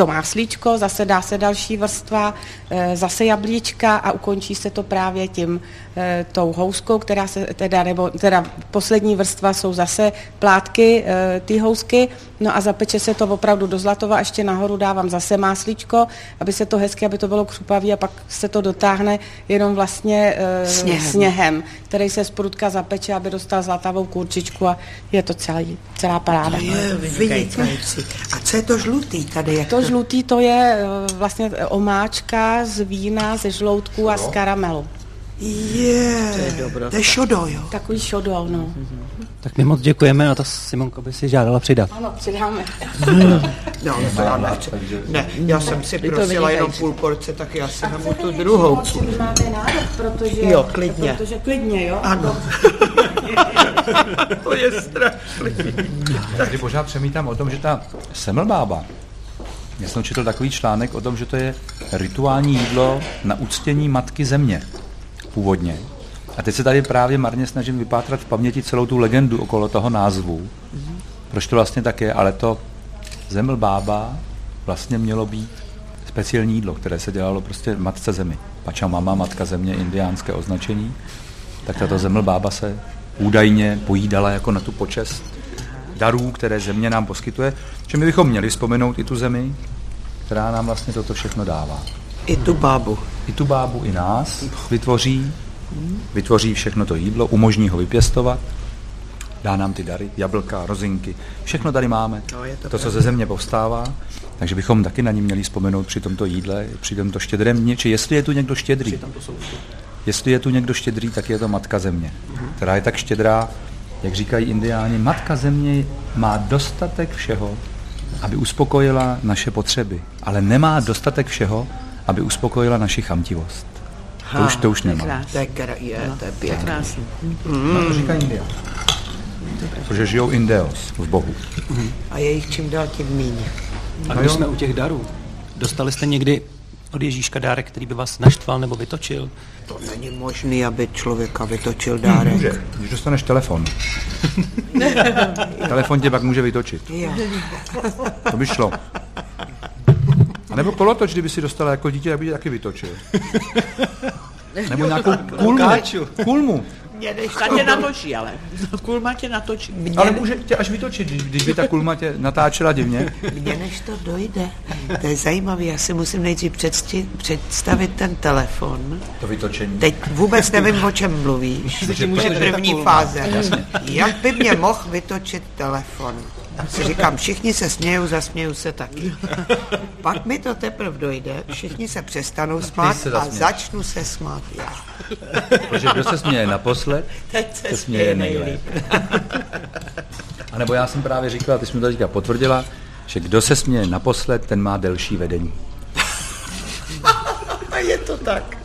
Speaker 6: to máslíčko, zase dá se další vrstva, eh, zase jablíčka a ukončí se to právě tím eh, tou houskou, která se teda, nebo teda poslední vrstva jsou zase plátky, eh, ty housky, no a zapeče se to opravdu do zlatova, ještě nahoru dávám zase máslíčko, aby se to hezky, aby to bylo křupavý a pak se to dotáhne jenom vlastně
Speaker 4: Sněhem.
Speaker 6: sněhem, který se z prudka zapeče, aby dostal zlatavou kurčičku a je to celý, celá paráda.
Speaker 4: Je vynikající. A co je to žlutý tady? Jak
Speaker 6: To žlutý to je eh, vlastně omáčka z vína, ze žloutku a z karamelu.
Speaker 4: Je, to je dobro. To je šodo, jo.
Speaker 6: Takový šodo, no.
Speaker 2: Tak my moc děkujeme a ta Simonka by si žádala přidat.
Speaker 6: Ano, přidáme.
Speaker 4: No, to já nechci. Ne, já jsem si prosila jenom půl porce, tak já si vemu tu druhou.
Speaker 6: Vy máte nárok, protože...
Speaker 4: Jo, klidně.
Speaker 6: Protože klidně, jo?
Speaker 4: Ano. to je strašný.
Speaker 5: Tady pořád přemítám o tom, že ta semlbába, já jsem četl takový článek o tom, že to je rituální jídlo na uctění matky země původně. A teď se tady právě marně snažím vypátrat v paměti celou tu legendu okolo toho názvu. Proč to vlastně tak je, ale to zemlbába vlastně mělo být speciální jídlo, které se dělalo prostě matce zemi. Pača mama, matka země, indiánské označení. Tak tato zemlbába se údajně pojídala jako na tu počest darů, které země nám poskytuje, že my bychom měli vzpomenout i tu zemi, která nám vlastně toto všechno dává.
Speaker 4: I tu bábu.
Speaker 5: I tu bábu, i nás. Vytvoří, vytvoří všechno to jídlo, umožní ho vypěstovat, dá nám ty dary, jablka, rozinky, všechno tady máme,
Speaker 4: No, je to
Speaker 5: to, co ze země povstává, takže bychom taky na ní měli vzpomenout při tomto jídle, při tomto štědrém dni, či jestli je tu někdo štědrý. Jestli je tu někdo štědrý, tak je to Matka Země, která je tak štědrá, jak říkají indiáni, Matka Země má dostatek všeho, aby uspokojila naše potřeby, ale nemá dostatek všeho, aby uspokojila naši chamtivost. To už, to už nemá.
Speaker 4: To je, je, to je pěkné.
Speaker 5: No, to říká India. Protože žijou Indeos v Bohu.
Speaker 4: A je jich čím dál tím míň.
Speaker 2: A když jsme u těch darů, dostali jste někdy od Ježíška dárek, který by vás naštval nebo vytočil?
Speaker 4: To není možný, aby člověka vytočil dárek.
Speaker 5: Může, když dostaneš telefon. telefon tě pak může vytočit.
Speaker 4: Jo.
Speaker 5: To by šlo. A nebo kolotoč, kdyby si dostala jako dítě, tak by tě taky vytočil. Nebo nějakou kulmu. Kulmu.
Speaker 4: Mě než
Speaker 9: Ta tě natočí, ale. Kulma tě natočí.
Speaker 4: Mě,
Speaker 5: Ale může tě až vytočit, když, když by ta kulma tě natáčela divně.
Speaker 4: Mně než to dojde. To je zajímavé, já si musím nejdřív představit ten telefon.
Speaker 5: To vytočení.
Speaker 4: Teď vůbec nevím, o čem mluvíš. To je první
Speaker 5: kulma.
Speaker 4: fáze. Jak by mě mohl vytočit telefon? Si říkám, všichni se smějou, zasmějou se taky. Pak mi to teprve dojde, všichni se přestanou smát
Speaker 5: se
Speaker 4: a začnu se smát já.
Speaker 5: Protože kdo se směje naposled,
Speaker 4: Teď se
Speaker 5: se směje nejlépe. A nebo já jsem právě říkal, ty jsi mi to teďka potvrdila, že kdo se směje naposled, ten má delší vedení.
Speaker 4: A je to tak.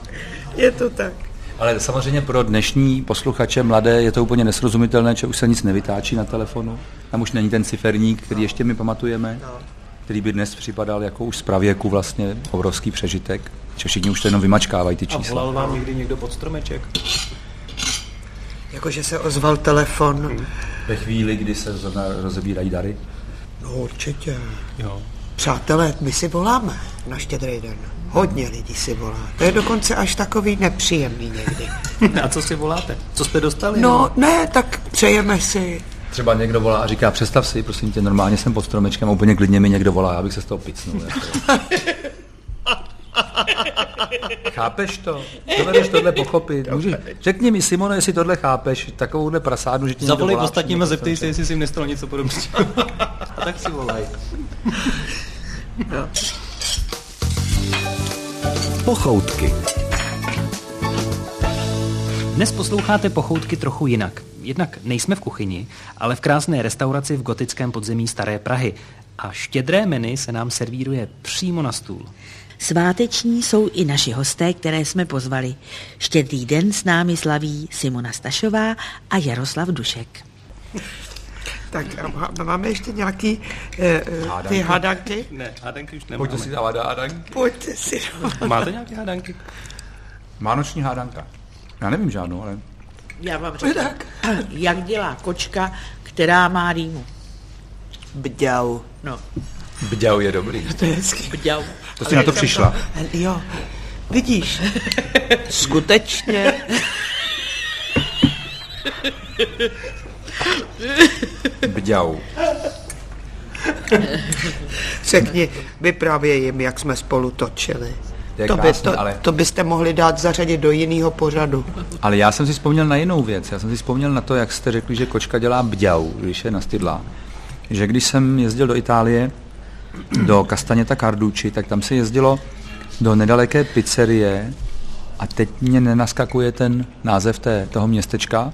Speaker 4: Je to tak.
Speaker 5: Ale samozřejmě pro dnešní posluchače mladé je to úplně nesrozumitelné, že už se nic nevytáčí na telefonu. Tam už není ten ciferník, který ještě my pamatujeme, který by dnes připadal jako už z pravěku vlastně obrovský přežitek. Že všichni už to jenom vymačkávají ty
Speaker 2: A
Speaker 5: čísla.
Speaker 2: volal vám někdy někdo pod stromeček?
Speaker 4: Jakože se ozval telefon.
Speaker 5: Ve chvíli, kdy se rozebírají dary.
Speaker 4: No určitě.
Speaker 2: Jo.
Speaker 4: Přátelé, my si voláme na štědrý den. Hodně lidí si volá. To je dokonce až takový nepříjemný někdy.
Speaker 2: A co si voláte? Co jste dostali?
Speaker 4: No ne, tak přejeme si.
Speaker 5: Třeba někdo volá a říká, představ si, prosím tě, normálně jsem pod stromečkem a úplně klidně mi někdo volá, já bych se z toho picnul. Chápeš to? Dovedeš tohle pochopit? Můžeš, řekni mi, Simone, jestli tohle chápeš, takovouhle prasádu, že ti někdo
Speaker 2: Zavolej
Speaker 5: volá
Speaker 2: ostatním a zeptej se, jestli jsi jim nestalo něco podobného. a tak si volaj.
Speaker 3: Pochoutky.
Speaker 2: Dnes posloucháte pochoutky trochu jinak. Jednak nejsme v kuchyni, ale v krásné restauraci v gotickém podzemí Staré Prahy. A štědré menu se nám servíruje přímo na stůl.
Speaker 1: Sváteční jsou i naši hosté, které jsme pozvali. Štědrý den s námi slaví Simona Stašová a Jaroslav Dušek.
Speaker 4: Tak a máme ještě nějaký eh, eh, ty hadanky?
Speaker 2: Ne, hádanky už
Speaker 5: Pojďte si dávat hádanky.
Speaker 4: Pojďte si.
Speaker 2: Máte nějaké hádanky?
Speaker 5: Vánoční hádanka. Já nevím žádnou, ale
Speaker 9: Já vám řeknu, jak dělá kočka, která má rýmu.
Speaker 4: Bďau.
Speaker 9: No,
Speaker 5: bděl je dobrý.
Speaker 4: To je hezký.
Speaker 9: bďau.
Speaker 5: To jsi na to přišla.
Speaker 4: Jo, vidíš, skutečně
Speaker 5: Bďau.
Speaker 4: řekni, vyprávěj jim, jak jsme spolu točili.
Speaker 5: To je
Speaker 4: To, by,
Speaker 5: krásné,
Speaker 4: to,
Speaker 5: ale-
Speaker 4: to byste mohli dát zařadit do jiného pořadu.
Speaker 5: Ale já jsem si vzpomněl na jinou věc. Já jsem si vzpomněl na to, jak jste řekli, že kočka dělá bďau, když je nastydlá. Že když jsem jezdil do Itálie, do Castagneta Carducci, tak tam se jezdilo do nedaleké pizzerie a teď mě nenaskakuje ten název té, toho městečka.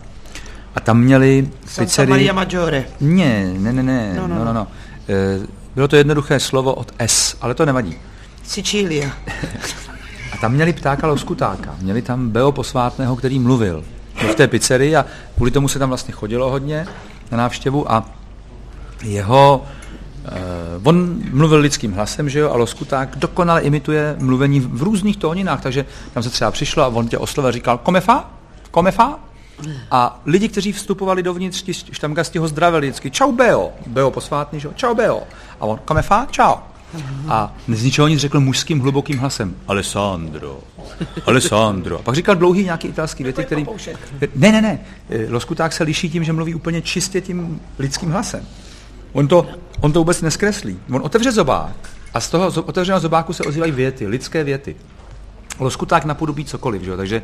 Speaker 5: A tam měli
Speaker 4: Santa
Speaker 5: pizzerii...
Speaker 4: Maria Maggiore.
Speaker 5: Ne, ne, ne, ne, no, no, no. no. Eh, Bylo to jednoduché slovo od S, ale to nevadí.
Speaker 4: Sicília.
Speaker 5: A tam měli ptáka loskutáka, měli tam Beo posvátného, který mluvil v té pizzerii a kvůli tomu se tam vlastně chodilo hodně na návštěvu a jeho, eh, on mluvil lidským hlasem, že jo, a loskuták dokonale imituje mluvení v různých tóninách, takže tam se třeba přišlo a on tě oslovil a říkal komefa, komefa, a lidi, kteří vstupovali dovnitř, ti štamgasti ho zdravili vždycky, čau Beo, Beo posvátný, že čau Beo. A on, komefa, čau. A z ničeho nic řekl mužským hlubokým hlasem, Alessandro, Alessandro. A pak říkal dlouhý nějaký italský věty, který... Ne, ne, ne, eh, Loskuták se liší tím, že mluví úplně čistě tím lidským hlasem. On to, on to vůbec neskreslí. On otevře zobák a z toho otevřeného zobáku se ozývají věty, lidské věty. Loskuták napodobí cokoliv, že? jo? takže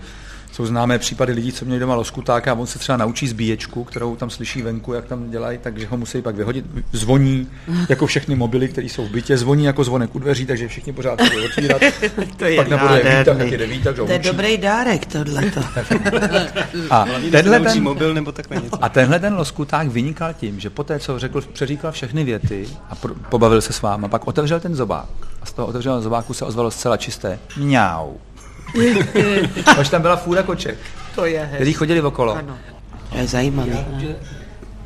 Speaker 5: jsou známé případy lidí, co měli doma loskutáka a on se třeba naučí zbíječku, kterou tam slyší venku, jak tam dělají, takže ho musí pak vyhodit. Zvoní jako všechny mobily, které jsou v bytě, zvoní jako zvonek u dveří, takže všichni pořád budou otvírat.
Speaker 4: To je
Speaker 5: pak nebude výtah, je výtah,
Speaker 4: To je
Speaker 5: učí.
Speaker 4: dobrý dárek, tohleto.
Speaker 5: A tenhle ten,
Speaker 2: mobil nebo takhle něco.
Speaker 5: a tenhle ten loskuták vynikal tím, že poté, co řekl, přeříkal všechny věty a pro, pobavil se s váma, pak otevřel ten zobák a z toho otevřeného zobáku se ozvalo zcela čisté mňau. Až tam byla fůra koček,
Speaker 4: To je
Speaker 5: který chodili okolo.
Speaker 4: Ano. To je zajímavý.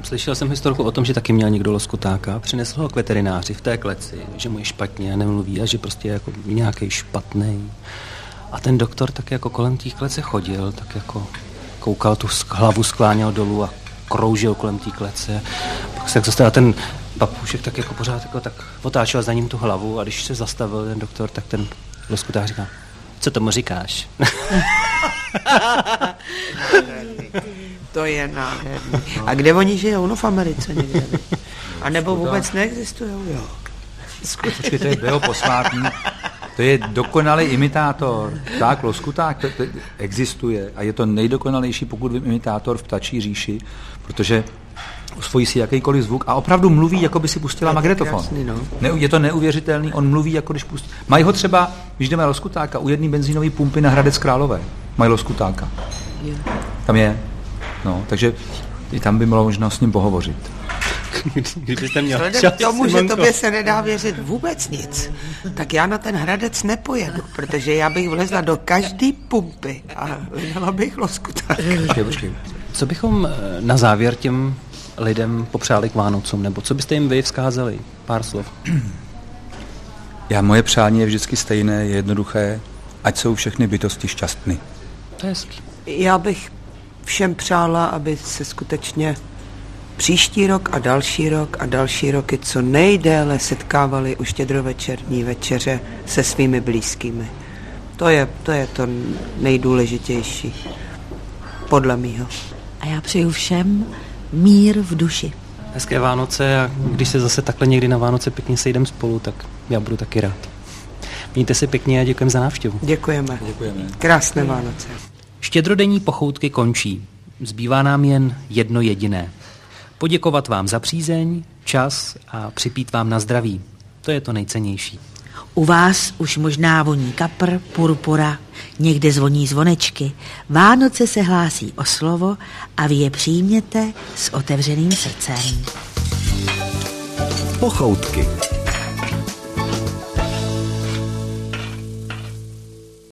Speaker 2: Slyšel jsem historku o tom, že taky měl někdo loskutáka, přinesl ho k veterináři v té kleci, že mu je špatně a nemluví a že prostě je jako nějaký špatný. A ten doktor tak jako kolem té klece chodil, tak jako koukal tu sk- hlavu, skláněl dolů a kroužil kolem té klece. Pak se tak zastavil ten papušek tak jako pořád jako tak otáčel za ním tu hlavu a když se zastavil ten doktor, tak ten loskuták říká, co tomu říkáš?
Speaker 4: To je nádherný. A kde oni žijou? No v Americe někde. A nebo vůbec neexistují, jo.
Speaker 5: Počkej, to je jeho posmátný. To je dokonalý imitátor. Tak, loskuták to, to existuje a je to nejdokonalejší, pokud vím, imitátor v ptačí říši, protože osvojí si jakýkoliv zvuk a opravdu mluví, jako by si pustila magnetofon.
Speaker 4: no.
Speaker 5: Ne, je to neuvěřitelný, on mluví, jako když pustí. Mají ho třeba, když jdeme loskutáka, u jedné benzínové pumpy na Hradec Králové. Mají loskutáka. Tam je. No, takže i tam by bylo možná s ním pohovořit.
Speaker 2: Kdybyste měl
Speaker 4: Vzhledem k tomu, že tobě se nedá věřit vůbec nic, tak já na ten hradec nepojedu, protože já bych vlezla do každé pumpy a hledala bych.
Speaker 5: Počkej, počkej.
Speaker 2: Co bychom eh, na závěr těm lidem popřáli k Vánocům, nebo co byste jim vy vzkázali? Pár slov.
Speaker 5: Já moje přání je vždycky stejné, je jednoduché, ať jsou všechny bytosti šťastny.
Speaker 2: To je hezký.
Speaker 4: Já bych všem přála, aby se skutečně příští rok a další rok a další roky co nejdéle setkávali u štědrovečerní večeře se svými blízkými. To je to, je to nejdůležitější, podle mýho.
Speaker 1: A já přeju všem mír v duši.
Speaker 2: Hezké Vánoce a když se zase takhle někdy na Vánoce pěkně sejdem spolu, tak já budu taky rád. Mějte se pěkně a děkujeme za návštěvu.
Speaker 4: Děkujeme.
Speaker 5: Děkujeme.
Speaker 4: Krásné Vánoce.
Speaker 2: Štědrodenní pochoutky končí. Zbývá nám jen jedno jediné. Poděkovat vám za přízeň, čas a připít vám na zdraví. To je to nejcennější.
Speaker 1: U vás už možná voní kapr, purpura, někde zvoní zvonečky. Vánoce se hlásí o slovo a vy je přijměte s otevřeným srdcem.
Speaker 3: Pochoutky.